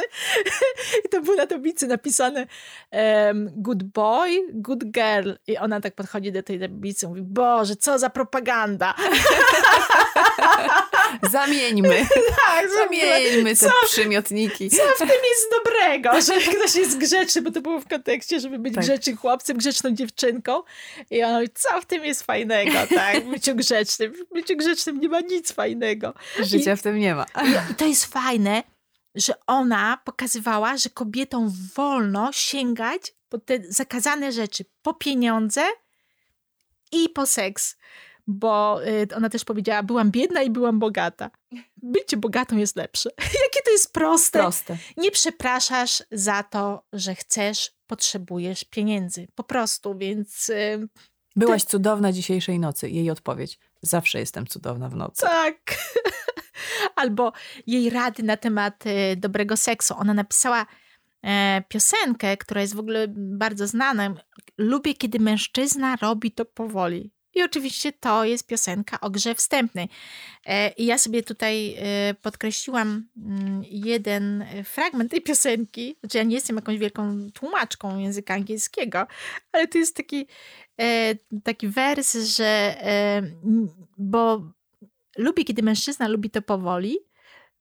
Speaker 2: [laughs] I to było na tablicy napisane um, good boy, good girl. I ona tak podchodzi do tej tablicy mówi, Boże, co za propaganda. [laughs] [laughs]
Speaker 3: Zamieńmy. tak, zamieńmy te co, przymiotniki.
Speaker 2: Co w tym jest dobrego, [laughs] że ktoś jest grzeczny, bo to było w kontekście, żeby być tak. grzecznym chłopcem, grzeczną dziewczynką. I ona mówi, co w tym jest fajnego, tak? W byciu grzecznym. W byciu grzecznym nie ma nic fajnego.
Speaker 3: Życia I, w tym nie ma.
Speaker 2: I, I to jest fajne, że ona pokazywała, że kobietom wolno sięgać po te zakazane rzeczy, po pieniądze i po seks bo y, ona też powiedziała, byłam biedna i byłam bogata. Bycie bogatą jest lepsze. [laughs] Jakie to jest proste.
Speaker 3: proste.
Speaker 2: Nie przepraszasz za to, że chcesz, potrzebujesz pieniędzy. Po prostu, więc... Y,
Speaker 3: Byłaś ty... cudowna dzisiejszej nocy. Jej odpowiedź. Zawsze jestem cudowna w nocy.
Speaker 2: Tak. [laughs] Albo jej rady na temat y, dobrego seksu. Ona napisała e, piosenkę, która jest w ogóle bardzo znana. Lubię, kiedy mężczyzna robi to powoli. I oczywiście to jest piosenka o grze wstępnej. E, I ja sobie tutaj e, podkreśliłam mm, jeden fragment tej piosenki. Znaczy, ja nie jestem jakąś wielką tłumaczką języka angielskiego, ale to jest taki, e, taki wers, że bo lubi, kiedy mężczyzna lubi to powoli,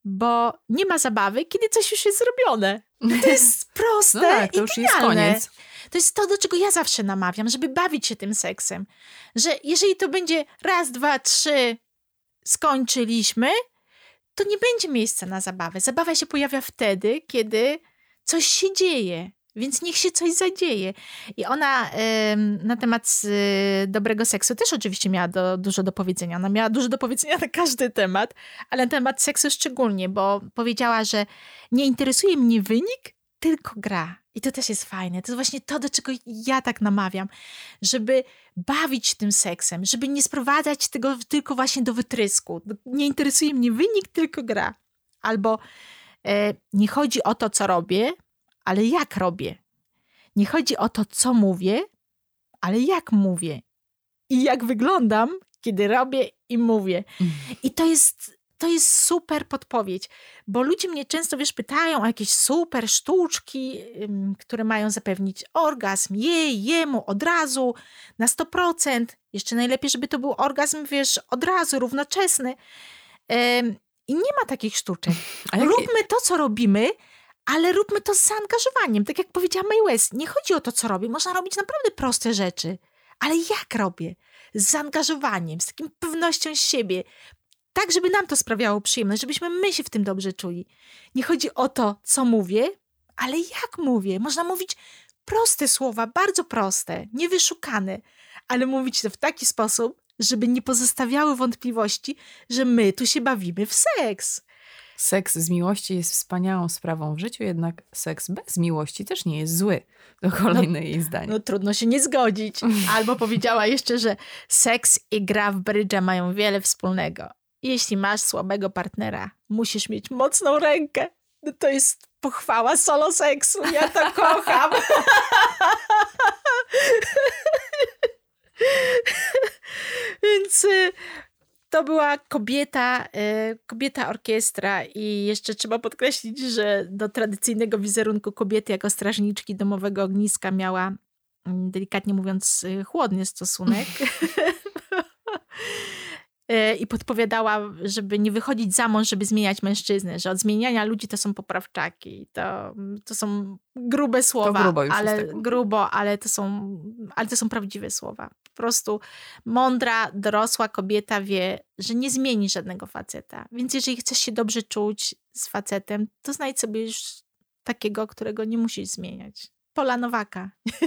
Speaker 2: bo nie ma zabawy, kiedy coś już jest zrobione. [laughs] To jest proste no tak, to już jest koniec. To jest to, do czego ja zawsze namawiam, żeby bawić się tym seksem. Że jeżeli to będzie raz, dwa, trzy, skończyliśmy, to nie będzie miejsca na zabawę. Zabawa się pojawia wtedy, kiedy coś się dzieje. Więc niech się coś zadzieje. I ona na temat dobrego seksu też oczywiście miała do, dużo do powiedzenia. Ona miała dużo do powiedzenia na każdy temat, ale na temat seksu szczególnie, bo powiedziała, że nie interesuje mnie wynik, tylko gra. I to też jest fajne. To jest właśnie to, do czego ja tak namawiam, żeby bawić tym seksem, żeby nie sprowadzać tego tylko właśnie do wytrysku. Nie interesuje mnie wynik, tylko gra. Albo e, nie chodzi o to, co robię, ale jak robię. Nie chodzi o to, co mówię, ale jak mówię. I jak wyglądam, kiedy robię i mówię. Mhm. I to jest to jest super podpowiedź, bo ludzie mnie często, wiesz, pytają o jakieś super sztuczki, które mają zapewnić orgazm jej, jemu od razu na 100%. Jeszcze najlepiej, żeby to był orgazm, wiesz, od razu, równoczesny. I nie ma takich sztuczek. Róbmy to, co robimy, ale róbmy to z zaangażowaniem. Tak jak powiedziała May West, nie chodzi o to, co robię. Można robić naprawdę proste rzeczy. Ale jak robię? Z zaangażowaniem, z taką pewnością siebie, tak, żeby nam to sprawiało przyjemność, żebyśmy my się w tym dobrze czuli. Nie chodzi o to, co mówię, ale jak mówię. Można mówić proste słowa, bardzo proste, niewyszukane, ale mówić to w taki sposób, żeby nie pozostawiały wątpliwości, że my tu się bawimy w seks.
Speaker 3: Seks z miłości jest wspaniałą sprawą w życiu, jednak seks bez miłości też nie jest zły. To kolejne no, jej zdanie.
Speaker 2: No trudno się nie zgodzić. [laughs] Albo powiedziała jeszcze, że seks i gra w brydża mają wiele wspólnego. Jeśli masz słabego partnera, musisz mieć mocną rękę. No to jest pochwała solo seksu. Ja to [laughs] kocham. [laughs] Więc y, to była kobieta, y, kobieta orkiestra i jeszcze trzeba podkreślić, że do tradycyjnego wizerunku kobiety jako strażniczki domowego ogniska miała, mm, delikatnie mówiąc, y, chłodny stosunek. [laughs] E, i podpowiadała, żeby nie wychodzić za mąż, żeby zmieniać mężczyznę, że od zmieniania ludzi to są poprawczaki. To, to są grube słowa, grubo ale grubo, ale to, są, ale to są prawdziwe słowa. Po prostu mądra, dorosła kobieta wie, że nie zmieni żadnego faceta. Więc jeżeli chcesz się dobrze czuć z facetem, to znajdź sobie już takiego, którego nie musisz zmieniać. Pola Nowaka. [laughs]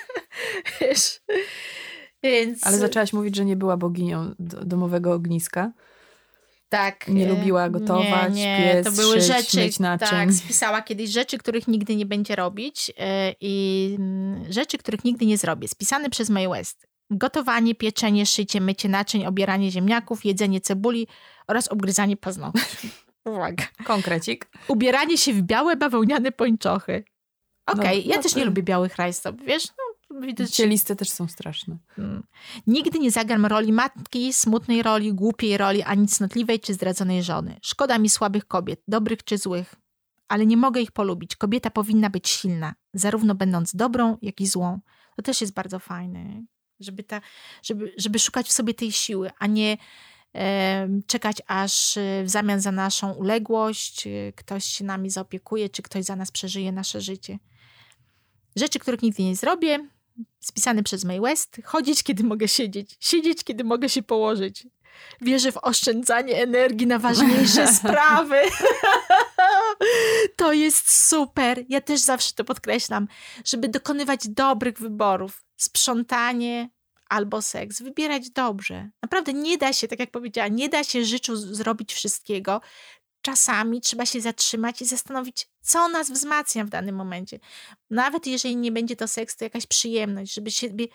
Speaker 2: [laughs]
Speaker 3: Wiesz... Więc... Ale zaczęłaś mówić, że nie była boginią domowego ogniska.
Speaker 2: Tak.
Speaker 3: Nie
Speaker 2: e,
Speaker 3: lubiła gotować,
Speaker 2: nie, nie,
Speaker 3: piec,
Speaker 2: to były
Speaker 3: szyć,
Speaker 2: rzeczy,
Speaker 3: naczyń.
Speaker 2: tak, spisała kiedyś rzeczy, których nigdy nie będzie robić e, i mm, rzeczy, których nigdy nie zrobię. Spisane przez May West. Gotowanie, pieczenie, szycie, mycie naczyń, obieranie ziemniaków, jedzenie cebuli oraz obgryzanie paznokci. [laughs] Uwaga.
Speaker 3: Konkrecik.
Speaker 2: Ubieranie się w białe bawełniane pończochy. Okej,
Speaker 3: No,
Speaker 2: ja
Speaker 3: no
Speaker 2: też
Speaker 3: to-
Speaker 2: nie lubię białych rajstop, wiesz? No, widać,
Speaker 3: Te listy też są straszne.
Speaker 2: Mm. Nigdy nie zagram roli matki, smutnej roli, głupiej roli, ani cnotliwej czy zdradzonej żony. Szkoda mi słabych kobiet, dobrych czy złych, ale nie mogę ich polubić. Kobieta powinna być silna, zarówno będąc dobrą, jak i złą. To też jest bardzo fajne, żeby, ta, żeby, żeby szukać w sobie tej siły, a nie em, czekać, aż e, w zamian za naszą uległość e, ktoś się nami zaopiekuje, czy ktoś za nas przeżyje nasze życie. Rzeczy, których nigdy nie zrobię, spisany przez May West. Chodzić, kiedy mogę siedzieć. Siedzieć, kiedy mogę się położyć. Wierzę w oszczędzanie energii na ważniejsze [laughs] sprawy. [laughs] to jest super. Ja też zawsze to podkreślam, żeby dokonywać dobrych wyborów. Sprzątanie albo seks. Wybierać dobrze. Naprawdę nie da się, tak jak powiedziała, nie da się życiu zrobić wszystkiego. Czasami trzeba się zatrzymać i zastanowić, co nas wzmacnia w danym momencie nawet jeżeli nie będzie to seks, to jakaś przyjemność, żeby siebie,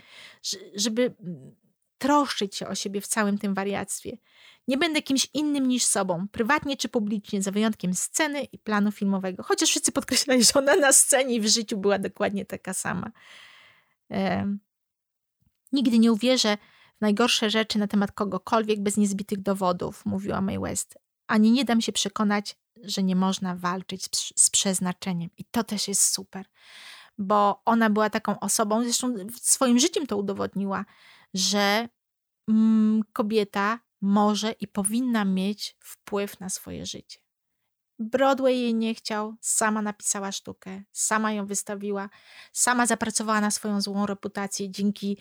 Speaker 2: żeby mm, troszczyć się o siebie w całym tym wariactwie. Nie będę kimś innym niż sobą, prywatnie czy publicznie, za wyjątkiem sceny i planu filmowego. Chociaż wszyscy podkreślali, [laughs] że ona na scenie i w życiu była dokładnie taka sama. Em, Nigdy nie uwierzę w najgorsze rzeczy na temat kogokolwiek bez niezbitych dowodów, mówiła May West. Ani nie dam się przekonać, że nie można walczyć z, przeznaczeniem. I to też jest super, bo ona była taką osobą, zresztą swoim życiem to udowodniła, że mm, kobieta może i powinna mieć wpływ na swoje życie. Broadway jej nie chciał, sama napisała sztukę, sama ją wystawiła, sama zapracowała na swoją złą reputację dzięki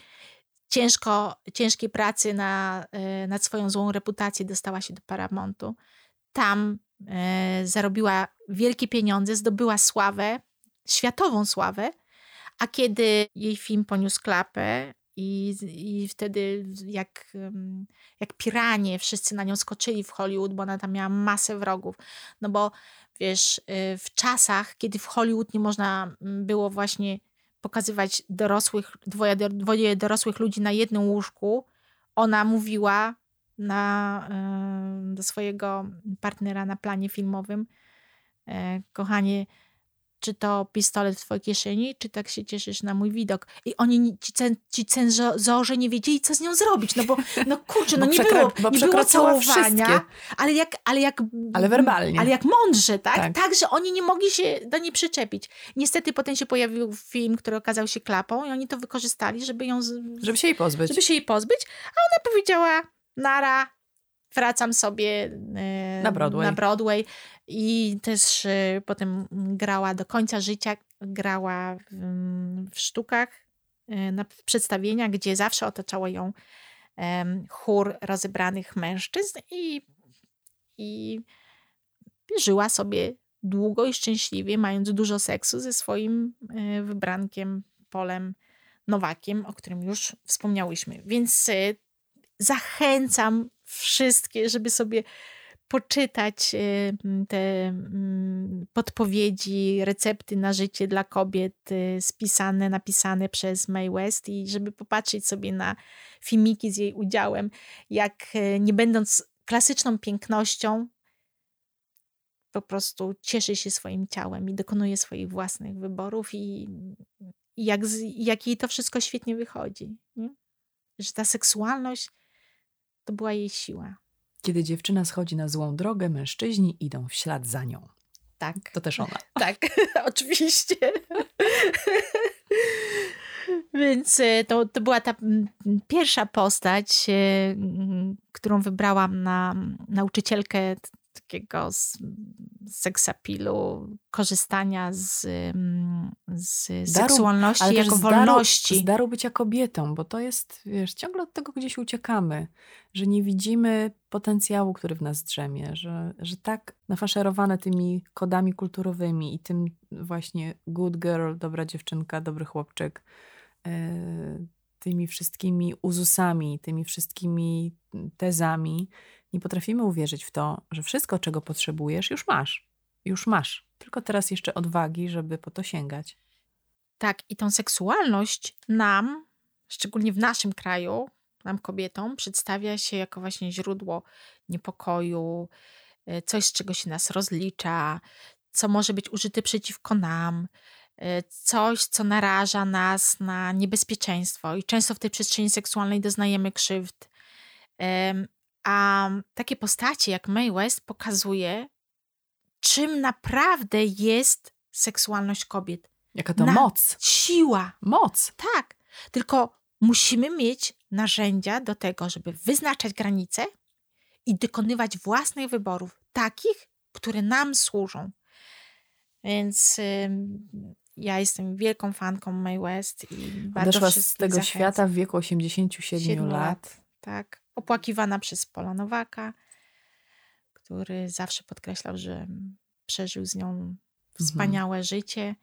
Speaker 2: ciężko, ciężkiej pracy na, e, nad swoją złą reputację dostała się do Paramountu. Tam e, zarobiła wielkie pieniądze, zdobyła sławę, światową sławę, a kiedy jej film poniósł klapę i, i wtedy jak, jak piranie wszyscy na nią skoczyli w Hollywood, bo ona tam miała masę wrogów. No bo wiesz, y, w czasach, kiedy w Hollywood nie można było właśnie pokazywać dorosłych, dwoje, dwoje dorosłych ludzi na jednym łóżku, ona mówiła na, e, do swojego partnera na planie filmowym, e, kochanie, czy to pistolet w twojej kieszeni, czy tak się cieszysz na mój widok. I oni, ni- ci, cen, ci cenzorzy nie wiedzieli, co z nią zrobić, no bo, no kurczę, no
Speaker 3: Bo
Speaker 2: nie było, nie było całowania,
Speaker 3: wszystkie.
Speaker 2: ale jak, ale jak...
Speaker 3: Ale werbalnie.
Speaker 2: Ale jak mądrze, tak?
Speaker 3: Tak.
Speaker 2: tak? że oni nie mogli się do niej przyczepić. Niestety potem się pojawił film, który okazał się klapą i oni to wykorzystali, żeby ją...
Speaker 3: Żeby się jej pozbyć.
Speaker 2: żeby się jej pozbyć, a ona powiedziała nara, wracam sobie e,
Speaker 3: Na Broadway.
Speaker 2: na Broadway i też e, potem grała do końca życia, grała w, sztukach, e, na w przedstawieniach, gdzie zawsze otaczało ją chór rozebranych mężczyzn i, i żyła sobie długo i szczęśliwie, mając dużo seksu ze swoim e, wybrankiem Polem Nowakiem, o którym już wspomniałyśmy. Więc zachęcam wszystkie, żeby sobie poczytać m, te mm, podpowiedzi, recepty na życie dla kobiet e, spisane, napisane przez May West i żeby popatrzeć sobie na filmiki z jej udziałem, jak e, nie będąc klasyczną pięknością, po prostu cieszy się swoim ciałem i dokonuje swoich własnych wyborów i, jak, jak jej to wszystko świetnie wychodzi. Nie? Że ta seksualność to była jej siła.
Speaker 3: Kiedy dziewczyna schodzi na złą drogę, mężczyźni idą w ślad za nią.
Speaker 2: Tak.
Speaker 3: To też ona. [laughs]
Speaker 2: Tak, [laughs] oczywiście. [laughs] Więc e, to, to była ta pierwsza postać, e, którą wybrałam na nauczycielkę takiego seksapilu, korzystania z, mm, z
Speaker 3: Daru-
Speaker 2: seksualności jako
Speaker 3: z daru-
Speaker 2: wolności.
Speaker 3: Z daru bycia kobietą, bo to jest, wiesz, ciągle od tego gdzieś uciekamy, że nie widzimy potencjału, który w nas drzemie, że, że tak nafaszerowane tymi kodami kulturowymi i tym właśnie good girl, dobra dziewczynka, dobry chłopczyk, e, tymi wszystkimi uzusami, tymi wszystkimi tezami, Nie potrafimy uwierzyć w to, że wszystko, czego potrzebujesz, już masz. Już masz. Tylko teraz jeszcze odwagi, żeby po to sięgać.
Speaker 2: Tak, i tą seksualność nam, szczególnie w naszym kraju, nam kobietom, przedstawia się jako właśnie źródło niepokoju, y, coś, z czego się nas rozlicza, co może być użyte przeciwko nam, coś, co naraża nas na niebezpieczeństwo. I często w tej przestrzeni seksualnej doznajemy krzywd. A takie postacie jak Mae West pokazuje, czym naprawdę jest seksualność kobiet.
Speaker 3: Jaka to Na moc.
Speaker 2: Siła.
Speaker 3: Moc.
Speaker 2: Tak. Tylko musimy mieć narzędzia do tego, żeby wyznaczać granice i dokonywać własnych wyborów, takich, które nam służą. Więc y, ja jestem wielką fanką May West i bardzo
Speaker 3: Odeszła z tego zachęcam. świata w wieku 87 lat. lat.
Speaker 2: Tak. Opłakiwana przez Pola Nowaka, który zawsze podkreślał, że przeżył z nią mhm. wspaniałe mhm. życie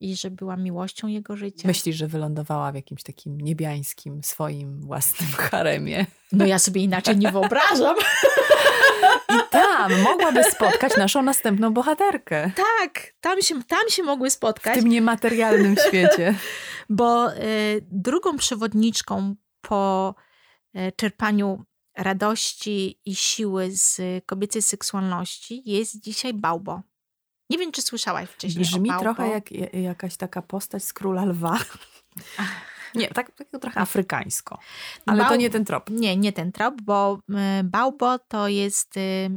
Speaker 2: i że była miłością jego życia.
Speaker 3: Myślisz, że wylądowała w jakimś takim niebiańskim, swoim własnym haremie?
Speaker 2: No ja sobie inaczej nie [laughs] wyobrażam.
Speaker 3: I tam mogłaby spotkać naszą następną bohaterkę.
Speaker 2: Tak, tam się, tam się mogły spotkać.
Speaker 3: W tym niematerialnym [laughs] świecie.
Speaker 2: Bo y, drugą przewodniczką po y, czerpaniu radości i siły z kobiecej seksualności jest dzisiaj Baubo. Nie wiem, czy słyszałaś wcześniej
Speaker 3: Brzmi trochę jak jakaś taka postać z Króla Lwa. Nie, tak, tak trochę afrykańsko. Ale Bał... to nie ten trop.
Speaker 2: Nie, nie ten trop, bo y, Baubo to jest y,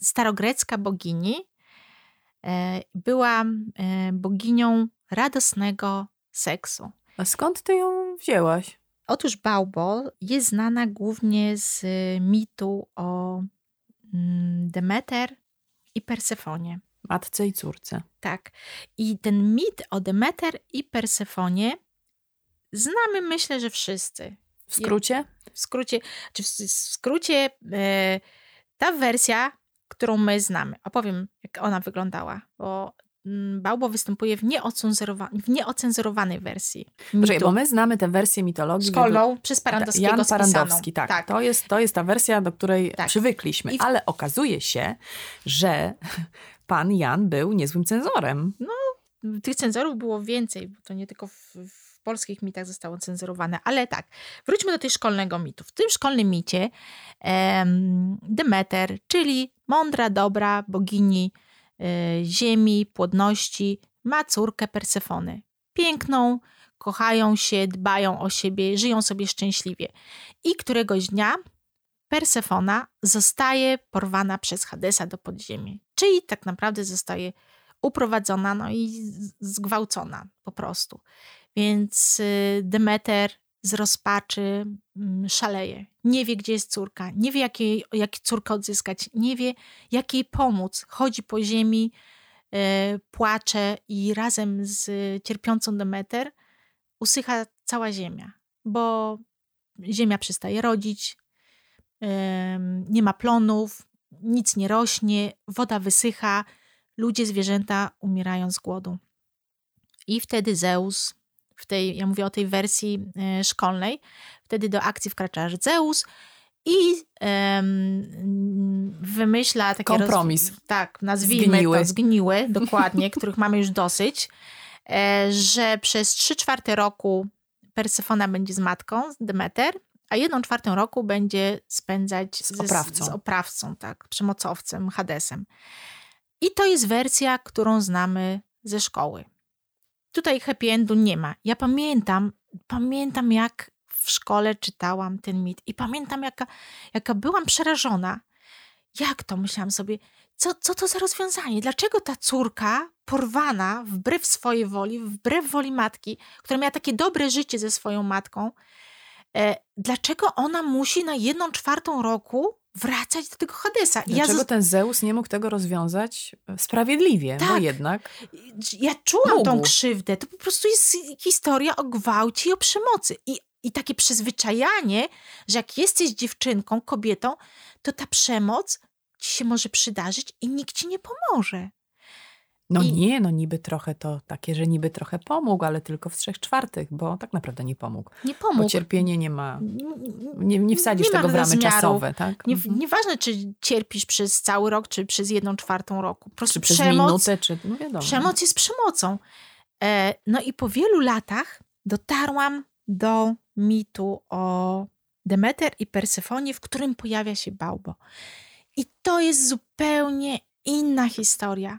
Speaker 2: starogrecka bogini. E, była y, boginią radosnego seksu.
Speaker 3: A skąd ty ją wzięłaś?
Speaker 2: Otóż Baubo jest znana głównie z mitu o mm, Demeter i Persefonie.
Speaker 3: Matce i córce.
Speaker 2: Tak. I ten mit o Demeter i Persefonie znamy, myślę, że wszyscy.
Speaker 3: W skrócie?
Speaker 2: W skrócie, czy w, skrócie e, ta wersja, którą my znamy. Opowiem, jak ona wyglądała, bo mm, Bałbo występuje w, nieocenzurowa w nieocenzurowanej wersji.
Speaker 3: Poczekaj, bo my znamy tę wersję mitologii.
Speaker 2: Szkolną, przez Parandowskiego
Speaker 3: Jan Parandowski, tak, tak. To, jest, to jest ta wersja, do której tak. przywykliśmy. W... Ale okazuje się, że [laughs] pan Jan był niezłym cenzorem.
Speaker 2: No, tych cenzorów było więcej, bo to nie tylko w, w polskich mitach zostało cenzurowane, ale tak, wróćmy do tej szkolnego mitu. W tym szkolnym micie em, Demeter, czyli mądra, dobra bogini e, ziemi, płodności, ma córkę Persefony. Piękną, kochają się, dbają o siebie, żyją sobie szczęśliwie. I któregoś dnia Persefona zostaje porwana przez Hadesa do podziemi. Czyli tak naprawdę zostaje uprowadzona no i zgwałcona po prostu. Więc y, Demeter z rozpaczy mm, szaleje. Nie wie, gdzie jest córka, nie wie, jak, jej, jak córkę odzyskać, nie wie, jak jej pomóc. Chodzi po ziemi, y, płacze i razem z cierpiącą Demeter usycha cała ziemia, bo ziemia przestaje rodzić, nie ma plonów, nic nie rośnie, woda wysycha, ludzie, zwierzęta umierają z głodu. I wtedy Zeus, w tej, ja mówię o tej wersji e, szkolnej, wtedy do akcji wkracza Zeus i um, wymyśla taki
Speaker 3: kompromis.
Speaker 2: Roz, tak, nazwijmy zgniły. to zgniły, dokładnie, [laughs] których mamy już dosyć, e, że przez 3 czwarte roku Persefona będzie z matką, Demeter, a jedną czwartą roku będzie spędzać
Speaker 3: z, z oprawcą.
Speaker 2: Z, oprawcą, tak, przemocowcem, Hadesem. I to jest wersja, którą znamy ze szkoły. Tutaj happy endu nie ma. Ja pamiętam, pamiętam jak w szkole czytałam ten mit i pamiętam jaka, jaka byłam przerażona. Jak to? Myślałam sobie, co, co to za rozwiązanie? Dlaczego ta córka porwana wbrew swojej woli, wbrew woli matki, która miała takie dobre życie ze swoją matką, E, dlaczego ona musi na jedną czwartą roku wracać do tego Hadesa.
Speaker 3: Dlaczego ja ten Zeus nie mógł tego rozwiązać e, sprawiedliwie? Tak. Bo jednak.
Speaker 2: Ja czułam mógł. tą krzywdę. To po prostu jest historia o gwałcie i o przemocy. I, I takie przyzwyczajanie, że jak jesteś dziewczynką, kobietą, to ta przemoc ci się może przydarzyć i nikt ci nie pomoże.
Speaker 3: No
Speaker 2: I-
Speaker 3: nie, no niby trochę to takie, że niby trochę pomógł, ale tylko w trzech czwartych, bo tak naprawdę nie pomógł.
Speaker 2: Nie
Speaker 3: Bo
Speaker 2: pomógł.
Speaker 3: cierpienie nie ma, nie, nie wsadzisz
Speaker 2: nie
Speaker 3: tego w ramy czasowe, tak?
Speaker 2: Nie,
Speaker 3: Mhm.
Speaker 2: Nieważne, czy cierpisz przez cały rok, czy przez jedną czwartą roku. Po prostu
Speaker 3: Czy przez
Speaker 2: przemoc,
Speaker 3: minutę, czy no wiadomo.
Speaker 2: przemoc jest przemocą. E, no i po wielu latach dotarłam do mitu o Demeter i Persefonie, w którym pojawia się Baubo. I to jest zupełnie inna historia.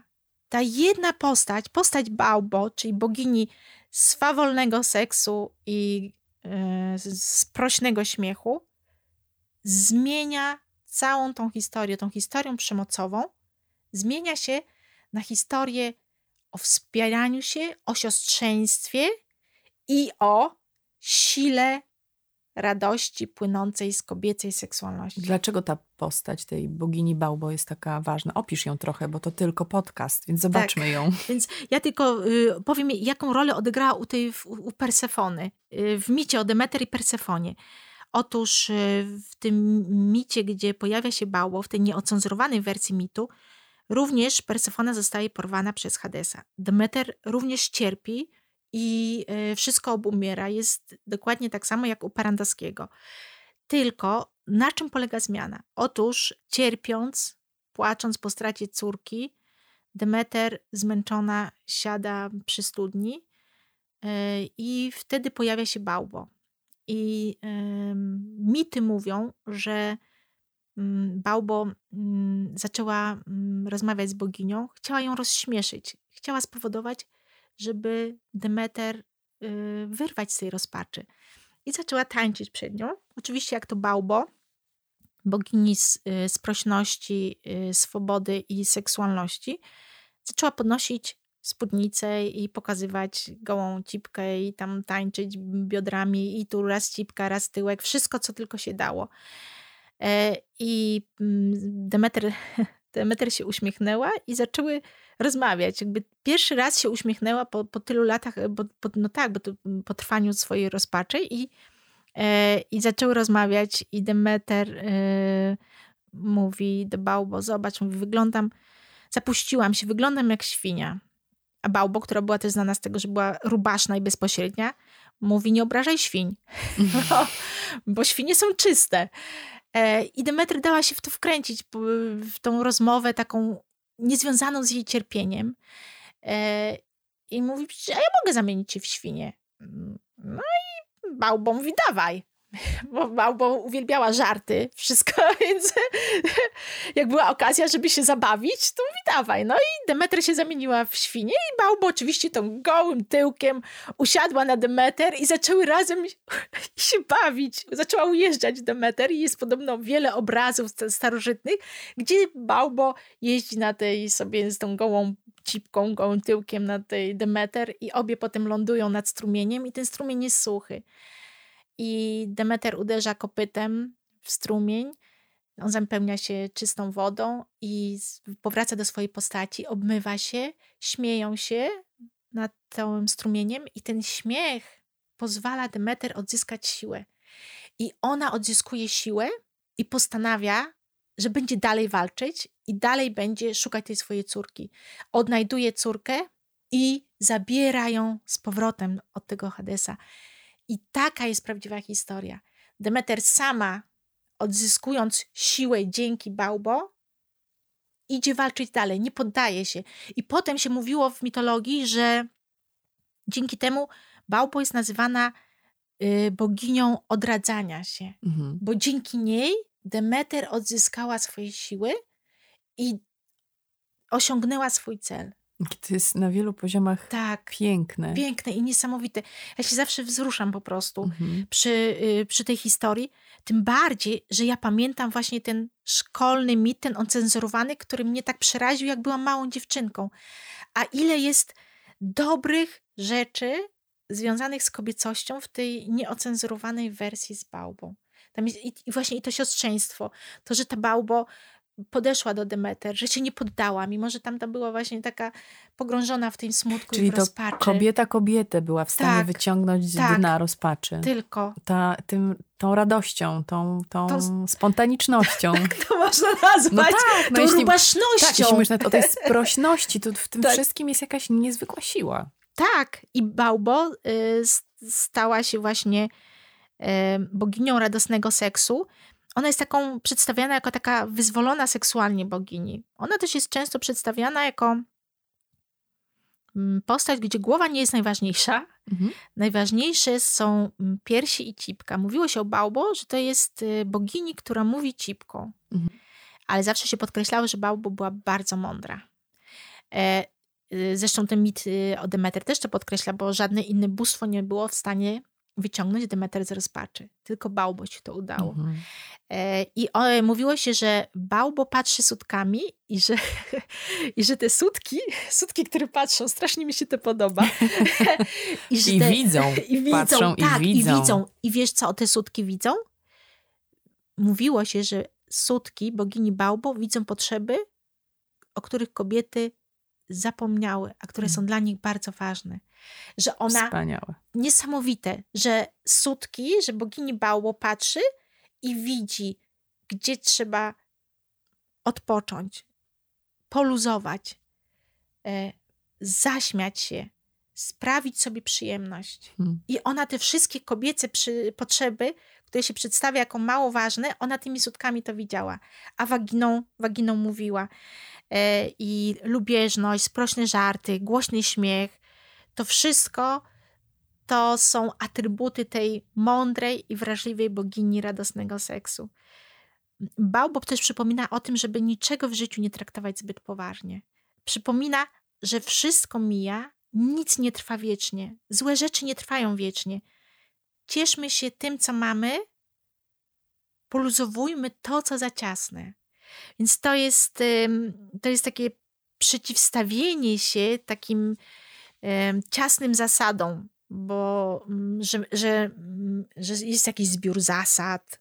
Speaker 2: Ta jedna postać, postać Baubo, czyli bogini swawolnego seksu i e, sprośnego śmiechu, zmienia całą tą historię, tą historią przemocową, zmienia się na historię o wspieraniu się, o siostrzeństwie i o sile radości płynącej z kobiecej seksualności.
Speaker 3: Dlaczego ta postać tej bogini Baubo jest taka ważna? Opisz ją trochę, bo to tylko podcast, więc zobaczmy
Speaker 2: Tak.
Speaker 3: ją. [laughs]
Speaker 2: Więc ja tylko y, powiem, jaką rolę odegrała u tej w, u Persefony, y, w micie o Demeter i Persefonie. Otóż y, w tym micie, gdzie pojawia się Baubo, w tej nieocenzurowanej wersji mitu, również Persefona zostaje porwana przez Hadesa. Demeter również cierpi i y, wszystko obumiera. Jest dokładnie tak samo jak u Parandaskiego. Tylko na czym polega zmiana? Otóż cierpiąc, płacząc po stracie córki, Demeter zmęczona siada przy studni e, i wtedy pojawia się Baubo. I mity mówią, że mm, Baubo mm, zaczęła mm, rozmawiać z boginią, chciała ją rozśmieszyć, chciała spowodować, żeby Demeter y, wyrwać z tej rozpaczy. I zaczęła tańczyć przed nią. Oczywiście jak to Baubo, bogini y, sprośności, y, swobody i seksualności, zaczęła podnosić spódnicę i pokazywać gołą cipkę i tam tańczyć biodrami i tu raz cipka, raz tyłek, wszystko co tylko się dało. E, I mm, Demeter, Demeter się uśmiechnęła i zaczęły rozmawiać. Jakby pierwszy raz się uśmiechnęła po, po tylu latach, bo, po, no tak, bo to, po trwaniu swojej rozpaczy i, e, i zaczęły rozmawiać i Demeter e, mówi do Baubo, zobacz, mówi, wyglądam, zapuściłam się, wyglądam jak świnia. A Baubo, która była też znana z tego, że była rubaszna i bezpośrednia, mówi, nie obrażaj świń, [laughs] bo, bo świnie są czyste. E, I Demetr dała się w to wkręcić, p- w tą rozmowę taką niezwiązaną z jej cierpieniem. E, I mówi, że ja mogę zamienić cię w świnię. No i Baubo mówi, dawaj. [laughs] Bo Baubo uwielbiała żarty, wszystko, [laughs] więc jak była okazja, żeby się zabawić, to mówi, dawaj. No i Demeter się zamieniła w świnię i Baubo oczywiście tą gołym tyłkiem usiadła na Demeter i zaczęły razem [laughs] się bawić. Zaczęła ujeżdżać Demeter i jest podobno wiele obrazów sta- starożytnych, gdzie Baubo jeździ na tej sobie z tą gołą cipką, gołym tyłkiem na tej Demeter i obie potem lądują nad strumieniem i ten strumień jest suchy. I Demeter uderza kopytem w strumień, on zapełnia się czystą wodą i powraca do swojej postaci, obmywa się, śmieją się nad całym strumieniem i ten śmiech pozwala Demeter odzyskać siłę. I ona odzyskuje siłę i postanawia, że będzie dalej walczyć i dalej będzie szukać tej swojej córki. Odnajduje córkę i zabiera ją z powrotem od tego Hadesa. I taka jest prawdziwa historia. Demeter sama, odzyskując siłę dzięki Baubo, idzie walczyć dalej, nie poddaje się. I potem się mówiło w mitologii, że dzięki temu Baubo jest nazywana y, boginią odradzania się,
Speaker 3: Mhm.
Speaker 2: bo dzięki niej Demeter odzyskała swoje siły i osiągnęła swój cel.
Speaker 3: To jest na wielu poziomach
Speaker 2: Tak,
Speaker 3: piękne.
Speaker 2: piękne i niesamowite. Ja się zawsze wzruszam po prostu
Speaker 3: Mhm.
Speaker 2: przy, y, przy tej historii. Tym bardziej, że ja pamiętam właśnie ten szkolny mit, ten ocenzurowany, który mnie tak przeraził, jak byłam małą dziewczynką. A ile jest dobrych rzeczy związanych z kobiecością w tej nieocenzurowanej wersji z Bałbą. Tam jest, i, I właśnie i to siostrzeństwo, to, że ta Bałbo podeszła do Demeter, że się nie poddała, mimo że tam to była właśnie taka pogrążona w tym smutku
Speaker 3: Czyli
Speaker 2: i w
Speaker 3: to
Speaker 2: rozpaczy.
Speaker 3: kobieta kobietę była w stanie
Speaker 2: Tak,
Speaker 3: wyciągnąć z
Speaker 2: tak.
Speaker 3: dna rozpaczy.
Speaker 2: Tylko.
Speaker 3: Ta, tym, tą radością, tą, tą
Speaker 2: To
Speaker 3: spontanicznością. [laughs]
Speaker 2: To można nazwać
Speaker 3: No tak, no
Speaker 2: tą
Speaker 3: jeśli-
Speaker 2: rubasznością.
Speaker 3: Tak, jeśli o tej [laughs] sprośności, to w tym
Speaker 2: Tak.
Speaker 3: wszystkim jest jakaś niezwykła siła.
Speaker 2: Tak, i Baubo y, stała się właśnie y, boginią radosnego seksu. Ona jest taką przedstawiana jako taka wyzwolona seksualnie bogini. Ona też jest często przedstawiana jako mm, postać, gdzie głowa nie jest najważniejsza.
Speaker 3: Mhm.
Speaker 2: Najważniejsze są mm, piersi i cipka. Mówiło się o Baubo, że to jest y, bogini, która mówi cipką.
Speaker 3: Mhm.
Speaker 2: Ale zawsze się podkreślało, że Baubo była bardzo mądra. E, y, Zresztą ten mit y, o Demeter też to podkreśla, bo żadne inne bóstwo nie było w stanie wyciągnąć Demeter z rozpaczy. Tylko Baubo się to udało.
Speaker 3: Mhm.
Speaker 2: E, I o, mówiło się, że Baubo patrzy sutkami i że, [laughs] i że te sutki, sutki, które patrzą, strasznie mi się to podoba. [laughs] że
Speaker 3: I
Speaker 2: te-
Speaker 3: widzą,
Speaker 2: i widzą,
Speaker 3: patrzą i
Speaker 2: tak,
Speaker 3: widzą.
Speaker 2: i widzą. I wiesz, co te sutki widzą? Mówiło się, że sutki bogini Baubo widzą potrzeby, o których kobiety zapomniały, a które
Speaker 3: Mm.
Speaker 2: są dla nich bardzo ważne. Że ona
Speaker 3: Wspaniałe.
Speaker 2: niesamowite, że sutki, że bogini Baubo patrzy i widzi, gdzie trzeba odpocząć, poluzować, e, zaśmiać się, sprawić sobie przyjemność.
Speaker 3: Hmm.
Speaker 2: I ona te wszystkie kobiece przy, potrzeby, które się przedstawia jako mało ważne, ona tymi sutkami to widziała. A waginą, waginą mówiła. E, I lubieżność, sprośne żarty, głośny śmiech, to wszystko to są atrybuty tej mądrej i wrażliwej bogini radosnego seksu. Baobab też przypomina o tym, żeby niczego w życiu nie traktować zbyt poważnie. Przypomina, że wszystko mija, nic nie trwa wiecznie, złe rzeczy nie trwają wiecznie. Cieszmy się tym, co mamy, poluzowujmy to, co za ciasne. Więc to jest, to jest takie przeciwstawienie się takim ciasnym zasadom, bo mm, że, że, mm, że jest jakiś zbiór zasad.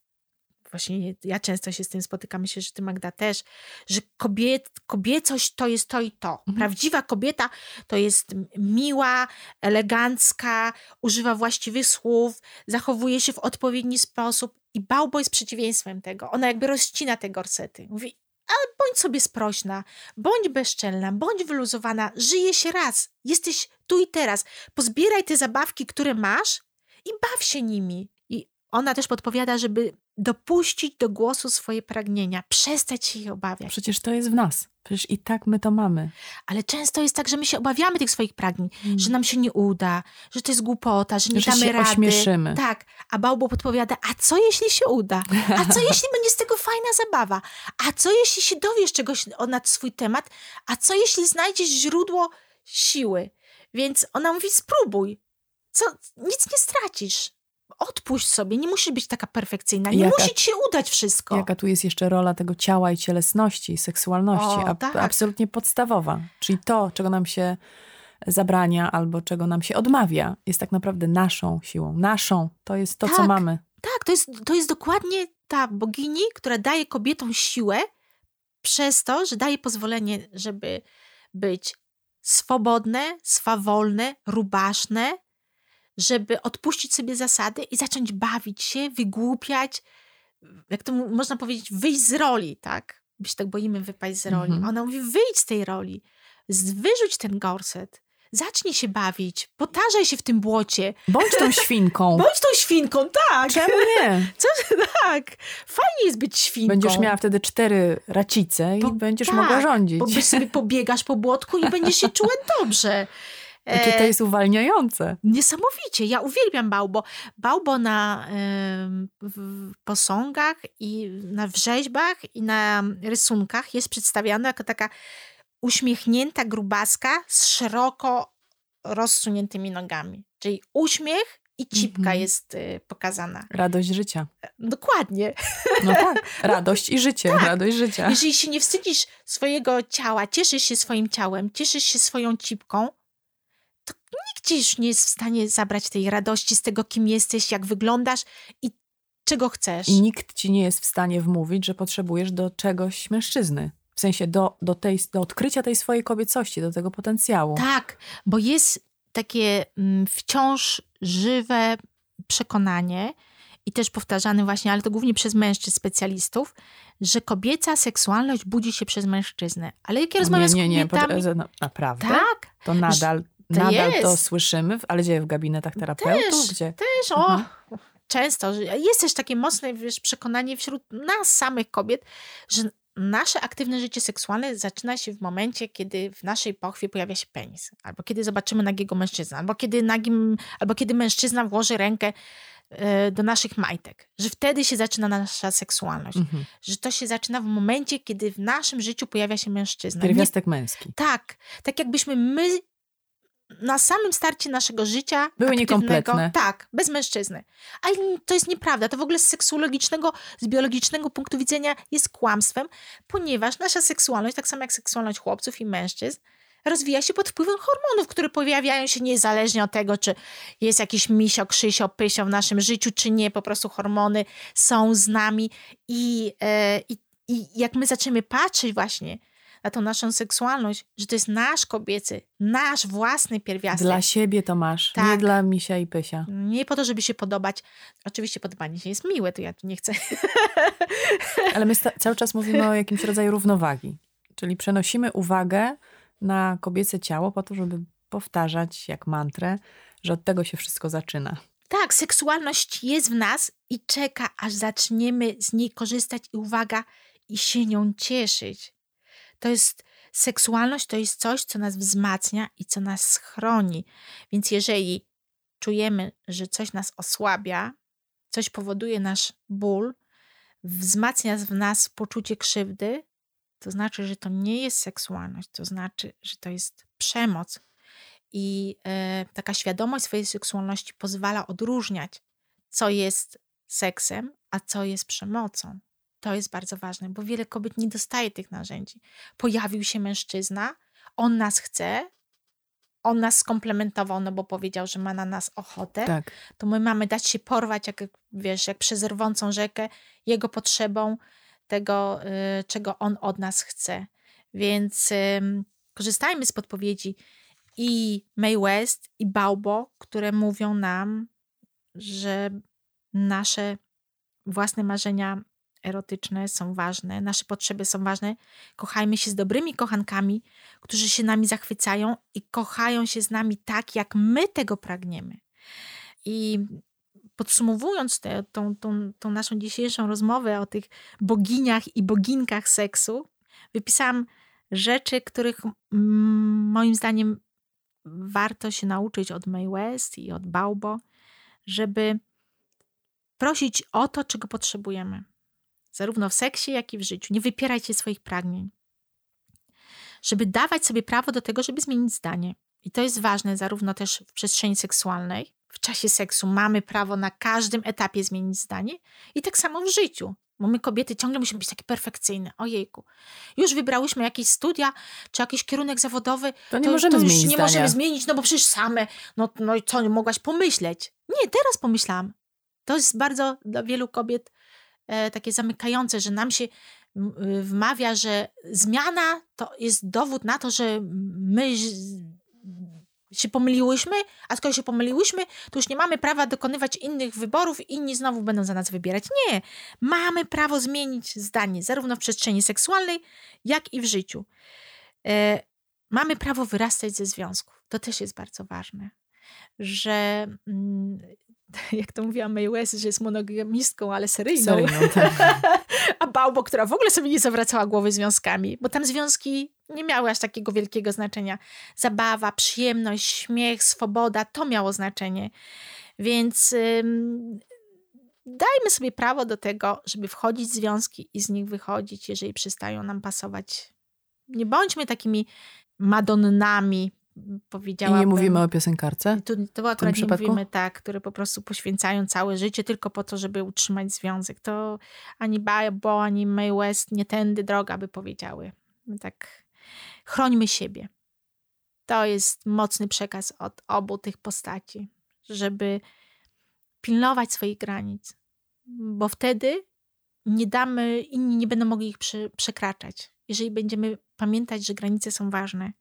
Speaker 2: Właśnie ja często się z tym spotykam, myślę, że ty Magda też, że kobiet, kobiecość to jest to i to.
Speaker 3: Mhm.
Speaker 2: Prawdziwa kobieta to jest miła, elegancka, używa właściwych słów, zachowuje się w odpowiedni sposób i Bałbo jest przeciwieństwem tego. Ona jakby rozcina te gorsety. Mówi, ale bądź sobie sprośna, bądź bezczelna, bądź wyluzowana, żyje się raz, jesteś tu i teraz. Pozbieraj te zabawki, które masz i baw się nimi. Ona też podpowiada, żeby dopuścić do głosu swoje pragnienia, przestać się ich obawiać.
Speaker 3: Przecież to jest w nas. Przecież i tak my to mamy.
Speaker 2: Ale często jest tak, że my się obawiamy tych swoich pragnień,
Speaker 3: Mm.
Speaker 2: że nam się nie uda, że to jest głupota, że nie
Speaker 3: Że
Speaker 2: damy
Speaker 3: się
Speaker 2: rady.
Speaker 3: ośmieszymy.
Speaker 2: Tak, a Bałbo podpowiada, a co jeśli się uda? A co jeśli [laughs] będzie z tego fajna zabawa? A co jeśli się dowiesz czegoś na swój temat? A co jeśli znajdziesz źródło siły? Więc ona mówi, spróbuj. Co, nic nie stracisz. Odpuść sobie, nie musisz być taka perfekcyjna, nie
Speaker 3: Jaka-
Speaker 2: musi ci się udać wszystko.
Speaker 3: Jaka tu jest jeszcze rola tego ciała i cielesności, seksualności,
Speaker 2: O,
Speaker 3: ab-
Speaker 2: tak.
Speaker 3: absolutnie podstawowa. Czyli to, czego nam się zabrania albo czego nam się odmawia, jest tak naprawdę naszą siłą. Naszą. To jest to, co
Speaker 2: Tak.
Speaker 3: mamy.
Speaker 2: Tak, to jest, to jest dokładnie ta bogini, która daje kobietom siłę przez to, że daje pozwolenie, żeby być swobodne, swawolne, rubaszne, żeby odpuścić sobie zasady i zacząć bawić się, wygłupiać, jak to można powiedzieć, wyjść z roli, tak? My się tak boimy wypaść z roli.
Speaker 3: Mhm.
Speaker 2: Ona mówi, wyjdź z tej roli, wyrzuć ten gorset, zacznij się bawić, potarzaj się w tym błocie,
Speaker 3: Bądź tą [laughs] świnką.
Speaker 2: bądź tą świnką, tak!
Speaker 3: Czemu [laughs] nie?
Speaker 2: Co, tak, fajnie jest być świnką.
Speaker 3: Będziesz miała wtedy cztery racice i
Speaker 2: Bo-
Speaker 3: będziesz
Speaker 2: tak,
Speaker 3: mogła rządzić.
Speaker 2: Bo sobie pobiegasz po błotku i będziesz się [laughs] czuła dobrze.
Speaker 3: Jakie to
Speaker 2: E,
Speaker 3: jest uwalniające.
Speaker 2: Niesamowicie. Ja uwielbiam Bałbo. Bałbo na posągach i na wrzeźbach i na rysunkach jest przedstawiana jako taka uśmiechnięta grubaska z szeroko rozsuniętymi nogami. Czyli uśmiech i cipka
Speaker 3: Mhm.
Speaker 2: jest y, pokazana.
Speaker 3: Radość życia.
Speaker 2: Dokładnie.
Speaker 3: No tak. Radość i życie.
Speaker 2: Tak.
Speaker 3: Radość życia.
Speaker 2: Jeżeli się nie wstydzisz swojego ciała, cieszysz się swoim ciałem, cieszysz się swoją cipką, to nikt ci już nie jest w stanie zabrać tej radości z tego, kim jesteś, jak wyglądasz i czego chcesz.
Speaker 3: I nikt ci nie jest w stanie wmówić, że potrzebujesz do czegoś mężczyzny. W sensie do, do, tej, do odkrycia tej swojej kobiecości, do tego potencjału.
Speaker 2: Tak, bo jest takie mm, wciąż żywe przekonanie i też powtarzane właśnie, ale to głównie przez mężczyzn specjalistów, że kobieca seksualność budzi się przez mężczyznę. Ale jak ja rozmawiam
Speaker 3: nie, nie, nie,
Speaker 2: z kobietami...
Speaker 3: pod- no, naprawdę?
Speaker 2: tak,
Speaker 3: To nadal,
Speaker 2: to
Speaker 3: nadal
Speaker 2: jest.
Speaker 3: to słyszymy, ale gdzie w gabinetach terapeutów?
Speaker 2: Też,
Speaker 3: Gdzie?
Speaker 2: też, o,
Speaker 3: Aha.
Speaker 2: często. Jest też takie mocne wiesz, przekonanie wśród nas samych kobiet, że nasze aktywne życie seksualne zaczyna się w momencie, kiedy w naszej pochwie pojawia się penis, albo kiedy zobaczymy nagiego mężczyznę, albo kiedy, nagim, albo kiedy mężczyzna włoży rękę e, do naszych majtek, że wtedy się zaczyna nasza seksualność,
Speaker 3: Mhm.
Speaker 2: że to się zaczyna w momencie, kiedy w naszym życiu pojawia się mężczyzna.
Speaker 3: Pierwiastek męski.
Speaker 2: tak, tak jakbyśmy my na samym starcie naszego życia
Speaker 3: Były niekompletne.
Speaker 2: Tak, bez mężczyzny. A to jest nieprawda. To w ogóle z seksuologicznego, z biologicznego punktu widzenia jest kłamstwem, ponieważ nasza seksualność, tak samo jak seksualność chłopców i mężczyzn, rozwija się pod wpływem hormonów, które pojawiają się niezależnie od tego, czy jest jakiś misio, krzysio, pysio w naszym życiu, czy nie. Po prostu hormony są z nami i, e, i, i jak my zaczniemy patrzeć właśnie na tą naszą seksualność, że to jest nasz kobiecy, nasz własny pierwiastek.
Speaker 3: Dla siebie to masz, nie
Speaker 2: Tak.
Speaker 3: dla misia i pysia.
Speaker 2: Nie po to, żeby się podobać. Oczywiście podobanie się jest miłe, to ja tu nie chcę. [laughs]
Speaker 3: Ale my cały czas mówimy o jakimś rodzaju równowagi. Czyli przenosimy uwagę na kobiece ciało po to, żeby powtarzać jak mantrę, że od tego się wszystko zaczyna.
Speaker 2: Tak, seksualność jest w nas i czeka, aż zaczniemy z niej korzystać i uwaga, i się nią cieszyć. To jest seksualność, to jest coś, co nas wzmacnia i co nas chroni. Więc jeżeli czujemy, że coś nas osłabia, coś powoduje nasz ból, wzmacnia w nas poczucie krzywdy, to znaczy, że to nie jest seksualność, to znaczy, że to jest przemoc. I e, taka świadomość swojej seksualności pozwala odróżniać, co jest seksem, a co jest przemocą. To jest bardzo ważne, bo wiele kobiet nie dostaje tych narzędzi. Pojawił się mężczyzna, on nas chce, on nas skomplementował, no bo powiedział, że ma na nas ochotę,
Speaker 3: Tak.
Speaker 2: to my mamy dać się porwać, jak wiesz, jak przez rwącą rzekę, jego potrzebą tego, y, czego on od nas chce. Więc ym, korzystajmy z podpowiedzi i May West, i Baubo, które mówią nam, że nasze własne marzenia erotyczne są ważne, nasze potrzeby są ważne. Kochajmy się z dobrymi kochankami, którzy się nami zachwycają i kochają się z nami tak, jak my tego pragniemy. I podsumowując tę tą, tą, tą naszą dzisiejszą rozmowę o tych boginiach i boginkach seksu, wypisałam rzeczy, których moim zdaniem warto się nauczyć od May West i od Baubo, żeby prosić o to, czego potrzebujemy. Zarówno w seksie, jak i w życiu. Nie wypierajcie swoich pragnień. Żeby dawać sobie prawo do tego, żeby zmienić zdanie. I to jest ważne zarówno też w przestrzeni seksualnej. W czasie seksu mamy prawo na każdym etapie zmienić zdanie i tak samo w życiu. Bo my kobiety ciągle musimy być takie perfekcyjne. Ojejku. Już wybrałyśmy jakieś studia, czy jakiś kierunek zawodowy.
Speaker 3: To nie możemy
Speaker 2: to już
Speaker 3: zmienić
Speaker 2: nie
Speaker 3: zdania.
Speaker 2: możemy zmienić, no bo przecież same. No, no i co, nie mogłaś pomyśleć? Nie, teraz pomyślałam. To jest bardzo dla wielu kobiet takie zamykające, że nam się y, wmawia, że zmiana to jest dowód na to, że my się pomyliłyśmy, a skoro się pomyliłyśmy, to już nie mamy prawa dokonywać innych wyborów, inni znowu będą za nas wybierać. Nie, mamy prawo zmienić zdanie, zarówno w przestrzeni seksualnej, jak i w życiu. E, mamy prawo wyrastać ze związków. To też jest bardzo ważne, że mm, [laughs] jak to mówiła May West, że jest monogamistką, ale seryjną.
Speaker 3: Seryjną, [laughs] tak.
Speaker 2: A Baubo, która w ogóle sobie nie zawracała głowy związkami, bo tam związki nie miały aż takiego wielkiego znaczenia. Zabawa, przyjemność, śmiech, swoboda, to miało znaczenie. Więc ym, dajmy sobie prawo do tego, żeby wchodzić w związki i z nich wychodzić, jeżeli przestają nam pasować. Nie bądźmy takimi madonnami,
Speaker 3: I
Speaker 2: powiedziałabym.
Speaker 3: nie mówimy o piosenkarce?
Speaker 2: Tu, to akurat nie
Speaker 3: przypadku?
Speaker 2: mówimy tak, które po prostu poświęcają całe życie tylko po to, żeby utrzymać związek. To ani Bo, ani May West nie tędy droga, by powiedziały. My tak chrońmy siebie. To jest mocny przekaz od obu tych postaci, żeby pilnować swoich granic, bo wtedy nie damy, inni nie będą mogli ich przekraczać. Jeżeli będziemy pamiętać, że granice są ważne.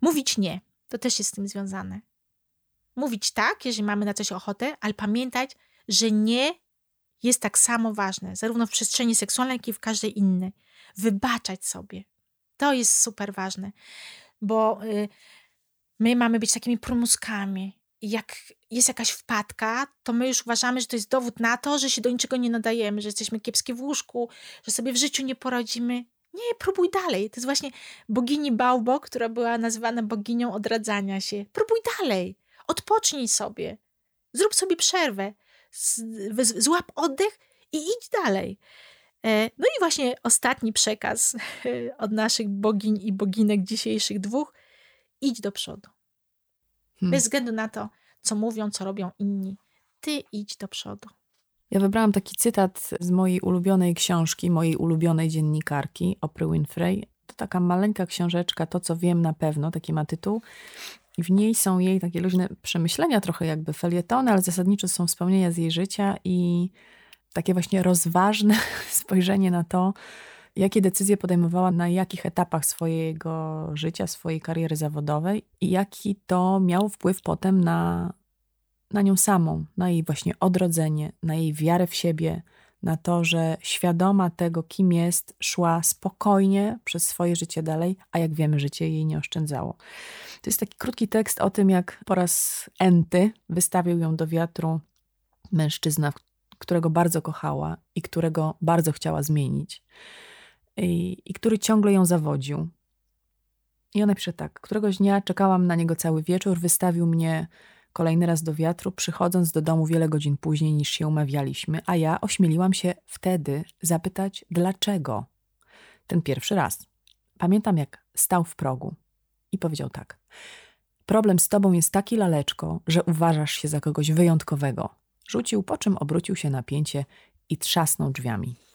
Speaker 2: Mówić nie, to też jest z tym związane. Mówić tak, jeżeli mamy na coś ochotę, ale pamiętać, że nie jest tak samo ważne, zarówno w przestrzeni seksualnej, jak i w każdej innej. Wybaczać sobie. To jest super ważne, bo y, my mamy być takimi prumuskami. I jak jest jakaś wpadka, to my już uważamy, że to jest dowód na to, że się do niczego nie nadajemy, że jesteśmy kiepskie w łóżku, że sobie w życiu nie poradzimy. Nie, próbuj dalej. To jest właśnie bogini Baubo, która była nazywana boginią odradzania się. Próbuj dalej. Odpocznij sobie. Zrób sobie przerwę. Złap oddech i idź dalej. E, no i właśnie ostatni przekaz od naszych bogiń i boginek dzisiejszych dwóch. Idź do przodu. Hmm. Bez względu na to, co mówią, co robią inni. Ty idź do przodu.
Speaker 3: Ja wybrałam taki cytat z mojej ulubionej książki, mojej ulubionej dziennikarki, Oprah Winfrey. To taka maleńka książeczka, to co wiem na pewno, taki ma tytuł. I w niej są jej takie luźne przemyślenia, trochę jakby felietony, ale zasadniczo są wspomnienia z jej życia i takie właśnie rozważne [laughs] spojrzenie na to, jakie decyzje podejmowała na jakich etapach swojego życia, swojej kariery zawodowej i jaki to miał wpływ potem na, na nią samą, na jej właśnie odrodzenie, na jej wiarę w siebie, na to, że świadoma tego, kim jest, szła spokojnie przez swoje życie dalej, a jak wiemy, życie jej nie oszczędzało. To jest taki krótki tekst o tym, jak po raz enty wystawił ją do wiatru mężczyzna, którego bardzo kochała i którego bardzo chciała zmienić, i, i który ciągle ją zawodził. I ona pisze tak: Któregoś dnia czekałam na niego cały wieczór, wystawił mnie kolejny raz do wiatru, przychodząc do domu wiele godzin później niż się umawialiśmy, a ja ośmieliłam się wtedy zapytać, dlaczego. Ten pierwszy raz. Pamiętam, jak stał w progu i powiedział tak: Problem z tobą jest taki laleczko, że uważasz się za kogoś wyjątkowego. Rzucił, po czym obrócił się na pięcie i trzasnął drzwiami.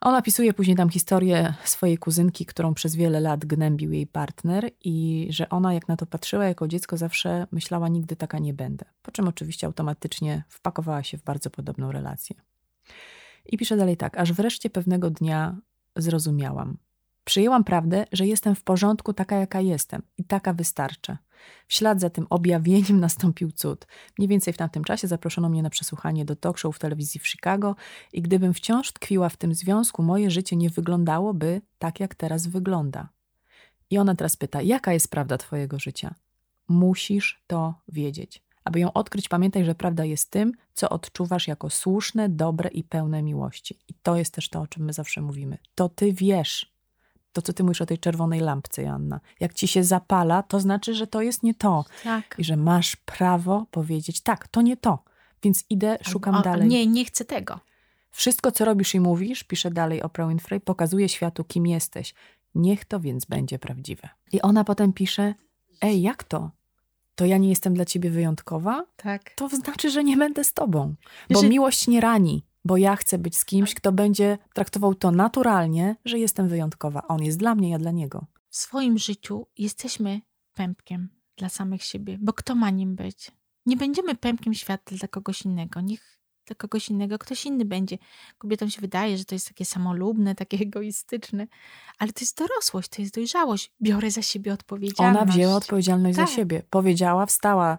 Speaker 3: On opisuje później tam historię swojej kuzynki, którą przez wiele lat gnębił jej partner i że ona jak na to patrzyła jako dziecko zawsze myślała nigdy taka nie będę. Po czym oczywiście automatycznie wpakowała się w bardzo podobną relację. I pisze dalej tak, aż wreszcie pewnego dnia zrozumiałam. Przyjęłam prawdę, że jestem w porządku taka, jaka jestem i taka wystarcza. W ślad za tym objawieniem [laughs] nastąpił cud. Mniej więcej w tamtym czasie zaproszono mnie na przesłuchanie do talk show w telewizji w Chicago i gdybym wciąż tkwiła w tym związku, moje życie nie wyglądałoby tak, jak teraz wygląda. I ona teraz pyta, jaka jest prawda twojego życia? Musisz to wiedzieć. Aby ją odkryć, pamiętaj, że prawda jest tym, co odczuwasz jako słuszne, dobre i pełne miłości. I to jest też to, o czym my zawsze mówimy. To ty wiesz, to, co ty mówisz o tej czerwonej lampce, Joanna. Jak ci się zapala, to znaczy, że to jest nie to.
Speaker 2: Tak.
Speaker 3: I że masz prawo powiedzieć, tak, to nie to. Więc idę, szukam o, dalej.
Speaker 2: Nie, nie chcę tego.
Speaker 3: Wszystko, co robisz i mówisz, pisze dalej Oprah Winfrey, pokazuje światu, kim jesteś. Niech to więc będzie prawdziwe. I ona potem pisze, ej, jak to? To ja nie jestem dla ciebie wyjątkowa?
Speaker 2: Tak.
Speaker 3: To znaczy, że nie będę z tobą. Bo że... miłość nie rani bo ja chcę być z kimś, kto będzie traktował to naturalnie, że jestem wyjątkowa. On jest dla mnie, ja dla niego.
Speaker 2: W swoim życiu jesteśmy pępkiem dla samych siebie, bo kto ma nim być? Nie będziemy pępkiem świata dla kogoś innego. Niech dla kogoś innego ktoś inny będzie. Kobietom się wydaje, że to jest takie samolubne, takie [laughs] egoistyczne, ale to jest dorosłość, to jest dojrzałość. Biorę za siebie odpowiedzialność.
Speaker 3: Ona wzięła odpowiedzialność tak. za siebie. Powiedziała, wstała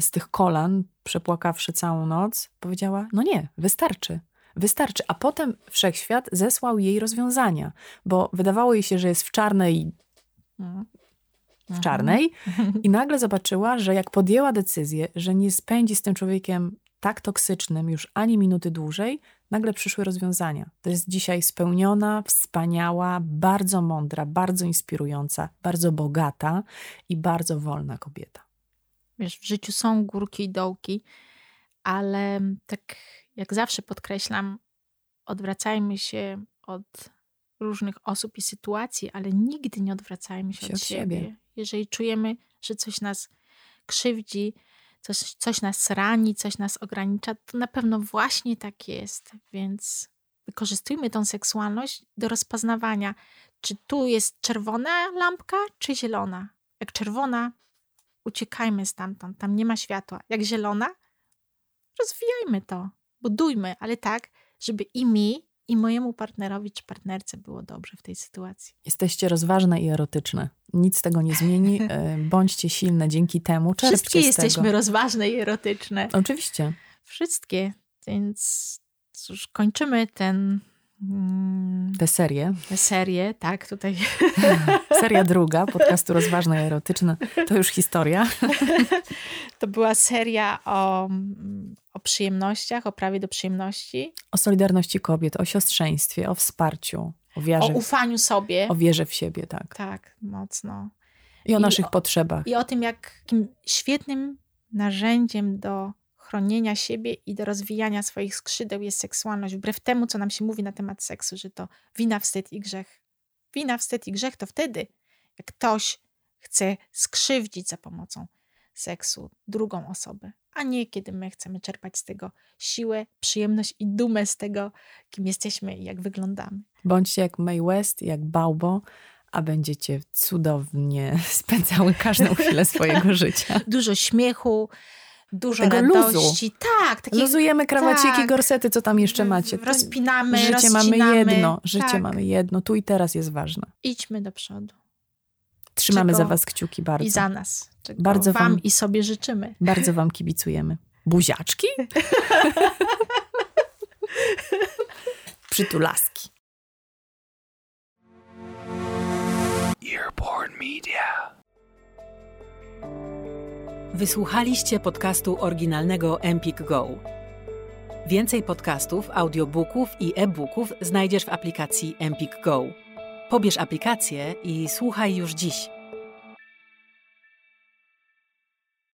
Speaker 3: z tych kolan, przepłakawszy całą noc, powiedziała: No nie, wystarczy. Wystarczy. A potem wszechświat zesłał jej rozwiązania, bo wydawało jej się, że jest w czarnej. Mhm. W czarnej, [laughs] i nagle zobaczyła, że jak podjęła decyzję, że nie spędzi z tym człowiekiem tak toksycznym już ani minuty dłużej, nagle przyszły rozwiązania. To jest dzisiaj spełniona, wspaniała, bardzo mądra, bardzo inspirująca, bardzo bogata i bardzo wolna kobieta.
Speaker 2: Wiesz, w życiu są górki i dołki, ale tak jak zawsze podkreślam, odwracajmy się od różnych osób i sytuacji, ale nigdy nie odwracajmy się, się od, siebie. siebie. Jeżeli czujemy, że coś nas krzywdzi, coś, coś nas rani, coś nas ogranicza, to na pewno właśnie tak jest. Więc wykorzystujmy tą seksualność do rozpoznawania, czy tu jest czerwona lampka, czy zielona. Jak czerwona, uciekajmy stamtąd, tam nie ma światła. Jak zielona, rozwijajmy to. budujmy, ale tak, żeby i mi, i mojemu partnerowi czy partnerce było dobrze w tej sytuacji.
Speaker 3: Jesteście rozważne i erotyczne. Nic tego nie zmieni. [laughs] E, bądźcie silne dzięki temu. Czerpcie
Speaker 2: Wszystkie jesteśmy
Speaker 3: tego.
Speaker 2: rozważne i erotyczne.
Speaker 3: Oczywiście.
Speaker 2: Wszystkie. Więc cóż, kończymy ten, mm,
Speaker 3: Tę serię.
Speaker 2: tę serię, tak, tutaj [laughs]
Speaker 3: Seria [laughs] druga podcastu Rozważne i Erotyczne to już historia.
Speaker 2: to była seria o, mm, o przyjemnościach, o prawie do przyjemności,
Speaker 3: O solidarności kobiet, o siostrzeństwie, o wsparciu, o
Speaker 2: o
Speaker 3: wierze,
Speaker 2: ufaniu sobie.
Speaker 3: o wierze w siebie, tak.
Speaker 2: Tak, mocno.
Speaker 3: I o
Speaker 2: I
Speaker 3: naszych
Speaker 2: o-
Speaker 3: potrzebach.
Speaker 2: I o tym, jakim świetnym narzędziem do chronienia siebie i do rozwijania swoich skrzydeł jest seksualność, wbrew temu, co nam się mówi na temat seksu, że to wina, wstyd i grzech. Wina, wstyd i grzech to wtedy, jak ktoś chce skrzywdzić za pomocą seksu drugą osobę, a nie kiedy my chcemy czerpać z tego siłę, przyjemność i dumę z tego, kim jesteśmy i jak wyglądamy.
Speaker 3: Bądźcie jak May West, jak Baubo, a będziecie cudownie [laughs] spędzały każdą [laughs] chwilę swojego życia.
Speaker 2: Dużo śmiechu, dużo
Speaker 3: Tego luzu.
Speaker 2: radości. Tak, takie
Speaker 3: Luzujemy krawaciki,
Speaker 2: tak.
Speaker 3: gorsety, co tam jeszcze macie.
Speaker 2: Rozpinamy,
Speaker 3: Życie mamy jedno, życie
Speaker 2: tak.
Speaker 3: mamy jedno, tu i teraz jest ważne.
Speaker 2: Idźmy do przodu.
Speaker 3: Trzymamy za was kciuki bardzo.
Speaker 2: I za nas. Czego
Speaker 3: Bardzo
Speaker 2: wam
Speaker 3: wam-
Speaker 2: i sobie życzymy.
Speaker 3: Bardzo wam kibicujemy. Buziaczki? [laughs] Przytulaski.
Speaker 4: Earborn Media.
Speaker 1: Wysłuchaliście podcastu oryginalnego Empik Go. Więcej podcastów, audiobooków i e-booków znajdziesz w aplikacji Empik Go. Pobierz aplikację i słuchaj już dziś.